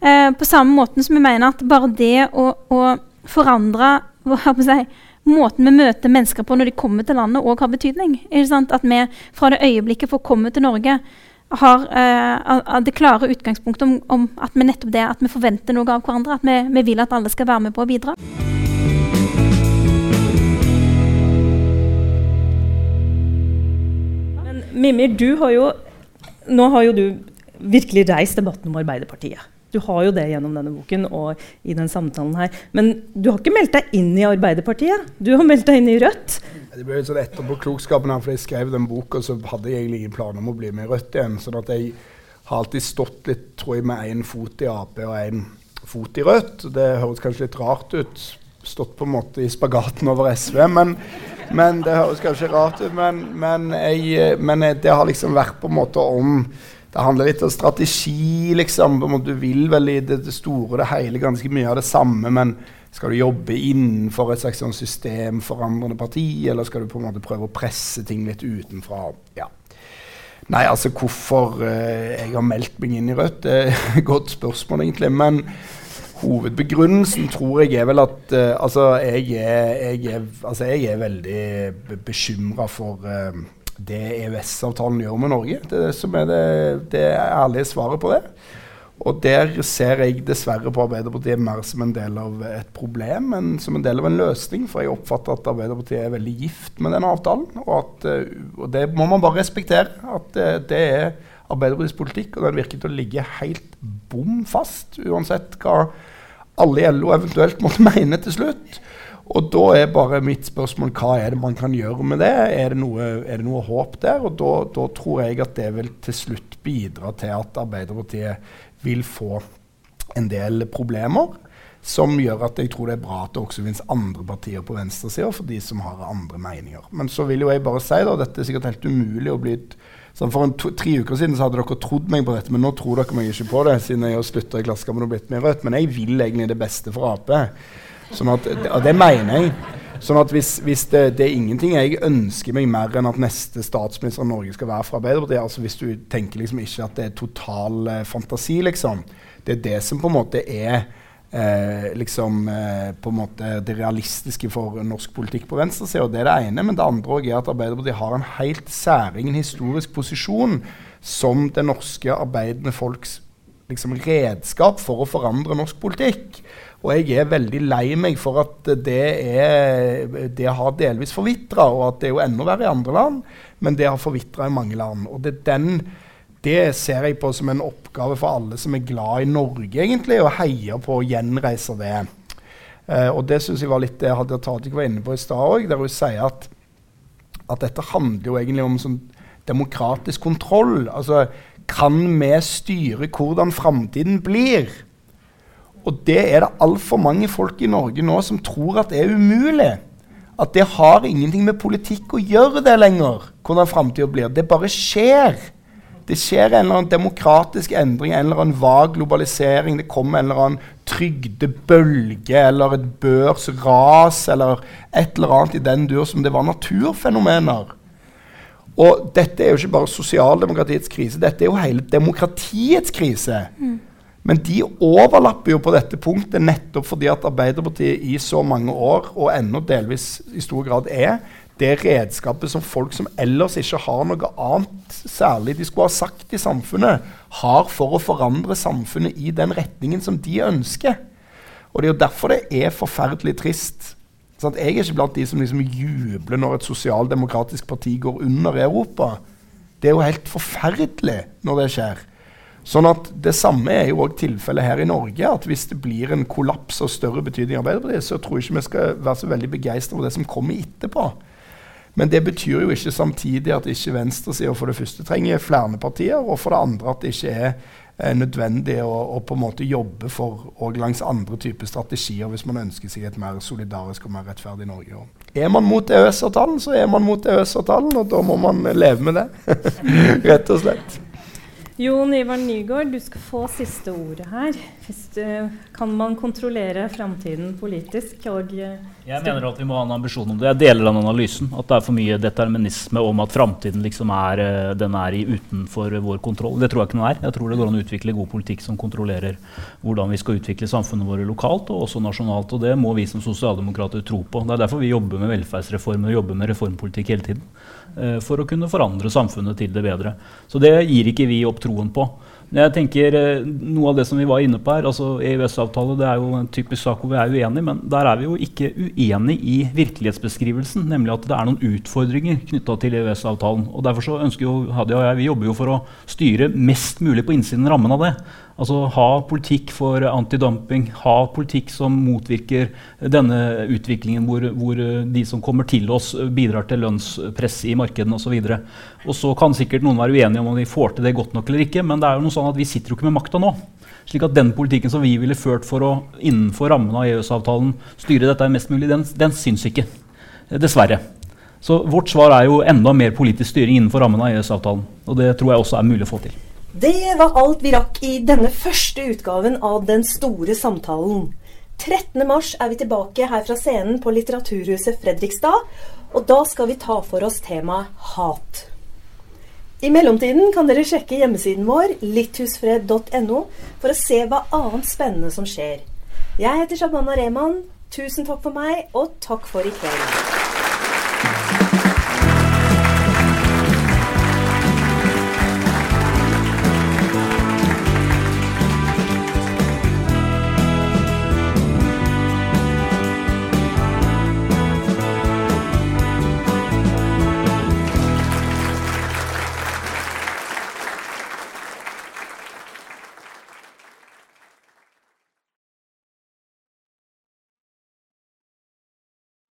Eh, på samme måte som vi mener at bare det å, å forandre hva jeg, måten vi møter mennesker på når de kommer til landet, òg har betydning. At vi fra det øyeblikket får komme til Norge, har uh, det klare utgangspunktet om, om, at vi nettopp det, at vi forventer noe av hverandre. At vi, vi vil at alle skal være med på å bidra. Men Mimir, du har jo Nå har jo du virkelig reist debatten om Arbeiderpartiet. Du har jo det gjennom denne boken og i den samtalen her. Men du har ikke meldt deg inn i Arbeiderpartiet. Du har meldt deg inn i Rødt. Det ble litt sånn etterpåklokskapen her, for jeg skrev den boka, så hadde jeg egentlig ingen planer om å bli med i Rødt igjen. sånn at jeg har alltid stått litt, tror jeg, med én fot i Ap og én fot i Rødt. Det høres kanskje litt rart ut. Stått på en måte i spagaten over SV, men, men det høres kanskje rart ut. Men, men, jeg, men det har liksom vært på en måte om det handler litt om strategi, liksom. Du vil vel i det, store og det hele ganske mye av det samme, men skal du jobbe innenfor et slags sånn systemforandrende parti, eller skal du på en måte prøve å presse ting litt utenfra? Ja. Nei, altså hvorfor uh, jeg har meldt meg inn i Rødt, det er et godt spørsmål, egentlig. Men hovedbegrunnelsen tror jeg er vel at uh, altså, jeg er, jeg er, altså, jeg er veldig bekymra for uh, det EØS-avtalen gjør med Norge. Det er det som er det, det ærlige svaret på det. Og der ser jeg dessverre på Arbeiderpartiet mer som en del av et problem enn som en del av en løsning. For jeg oppfatter at Arbeiderpartiet er veldig gift med den avtalen. Og, at, eh, og det må man bare respektere. At eh, det er Arbeiderpartiets politikk, og den virker til å ligge helt bom fast, uansett hva alle i LO eventuelt måtte mene til slutt. Og da er bare mitt spørsmål hva er det man kan gjøre med det? Er det noe, er det noe håp der? Og da, da, tror jeg at det vil til slutt bidra til at Arbeiderpartiet vil få en del problemer. Som gjør at jeg tror det er bra at det også finnes andre partier på venstresida for de som har andre meninger. Men så vil jo jeg bare si, da, dette er sikkert helt umulig å bli Sånn for to, tre uker siden så hadde dere trodd meg på dette, men nå tror dere meg ikke på det. siden jeg har i Klassekampen og blitt med. Men jeg vil egentlig det beste for Ap. Sånn at, og det mener jeg. Sånn at hvis, hvis det, det, er ingenting jeg ønsker meg mer enn at neste statsminister av Norge skal være fra Arbeiderpartiet. altså Hvis du tenker liksom ikke at det er total eh, fantasi, liksom. Det er det som på en måte er eh, liksom eh, på en måte det realistiske for norsk politikk på venstresida. Det er det ene. Men det andre er at Arbeiderpartiet har en helt særegen historisk posisjon som det norske arbeidende folks liksom, redskap for å forandre norsk politikk. Og jeg er veldig lei meg for at det, er, det har delvis forvitra, og at det er jo enda verre i andre land, men det har forvitra i mange land. Og det, den, det, ser jeg på som en oppgave for alle som er glad i Norge, egentlig, og heier på å gjenreise det. Eh, og det syns jeg var litt det Hadia Tajik var inne på i stad òg, der hun sier at, at dette handler jo egentlig om sånn demokratisk kontroll. Altså, kan vi styre hvordan framtiden blir? Og det er det altfor mange folk i Norge nå som tror at det er umulig. At det har ingenting med politikk å gjøre det lenger, hvordan framtida blir. Det bare skjer. Det skjer en eller annen demokratisk endring, en eller annen vag globalisering. Det kommer en eller annen trygdebølge eller et børsras eller et eller annet i den dur som det var naturfenomener. Og dette er jo ikke bare sosialdemokratiets krise, dette er jo hele demokratiets krise. Mm. Men de overlapper jo på dette punktet nettopp fordi at Arbeiderpartiet i så mange år, og ennå delvis i stor grad er, det redskapet som folk som ellers ikke har noe annet særlig de skulle ha sagt i samfunnet, har for å forandre samfunnet i den retningen som de ønsker. Og Det er jo derfor det er forferdelig trist. Sånn jeg er ikke blant de som liksom jubler når et sosialdemokratisk parti går under i Europa. Det er jo helt forferdelig når det skjer. Sånn at Det samme er jo også tilfellet her i Norge. at Hvis det blir en kollaps av større betydning i Arbeiderpartiet, så tror jeg ikke vi skal være så veldig begeistra for det som kommer etterpå. Men det betyr jo ikke samtidig at ikke venstresida for det første trenger flere partier, og for det andre at det ikke er eh, nødvendig å, å, på en måte jobbe for og langs andre typer strategier hvis man ønsker seg et mer solidarisk og mer rettferdig Norge. Og er man mot EØS-avtalen, så er man mot EØS-avtalen, og da må man leve med det. Rett og slett. Jon Ivar Nygaard, du skal få siste ordet her. Du, kan man kontrollere framtiden politisk? Og, uh, jeg mener at vi må ha en ambisjon om det. Jeg deler den analysen. At det er for mye determinisme om at framtiden liksom er, uh, den er utenfor vår kontroll. Det tror jeg ikke den er. Jeg tror det går an å utvikle god politikk som kontrollerer hvordan vi skal utvikle samfunnet våre lokalt og også nasjonalt. Og det må vi som sosialdemokrater tro på. Det er derfor vi jobber med velferdsreformer og jobber med reformpolitikk hele tiden. Uh, for å kunne forandre samfunnet til det bedre. Så det gir ikke vi opp troen på. Jeg tenker eh, Noe av det som vi var inne på her, altså EØS-avtale det er jo en typisk sak hvor vi er uenige, men der er vi jo ikke uenige i virkelighetsbeskrivelsen. Nemlig at det er noen utfordringer knytta til EØS-avtalen. og Derfor så ønsker jo Hadia og jeg vi jobber jo for å styre mest mulig på innsiden rammen av det. Altså ha politikk for antidumping, ha politikk som motvirker denne utviklingen hvor, hvor, de som kommer til oss, bidrar til lønnspress i markedene osv. Og så kan sikkert noen være uenige om om de får til det godt nok eller ikke, men det er jo noe sånn at vi sitter jo ikke med makta nå. Slik at den politikken som vi ville ført for å innenfor rammen av EØS-avtalen styre dette mest mulig, den, den syns ikke. Dessverre. Så vårt svar er jo enda mer politisk styring innenfor rammen av EØS-avtalen. Og det tror jeg også er mulig å få til. Det var alt vi rakk i denne første utgaven av Den store samtalen. 13.3 er vi tilbake her fra scenen på Litteraturhuset Fredrikstad, og da skal vi ta for oss temaet hat. I mellomtiden kan dere sjekke hjemmesiden vår, litthusfred.no, for å se hva annet spennende som skjer. Jeg heter Shabana Rehman. Tusen takk for meg, og takk for i kveld.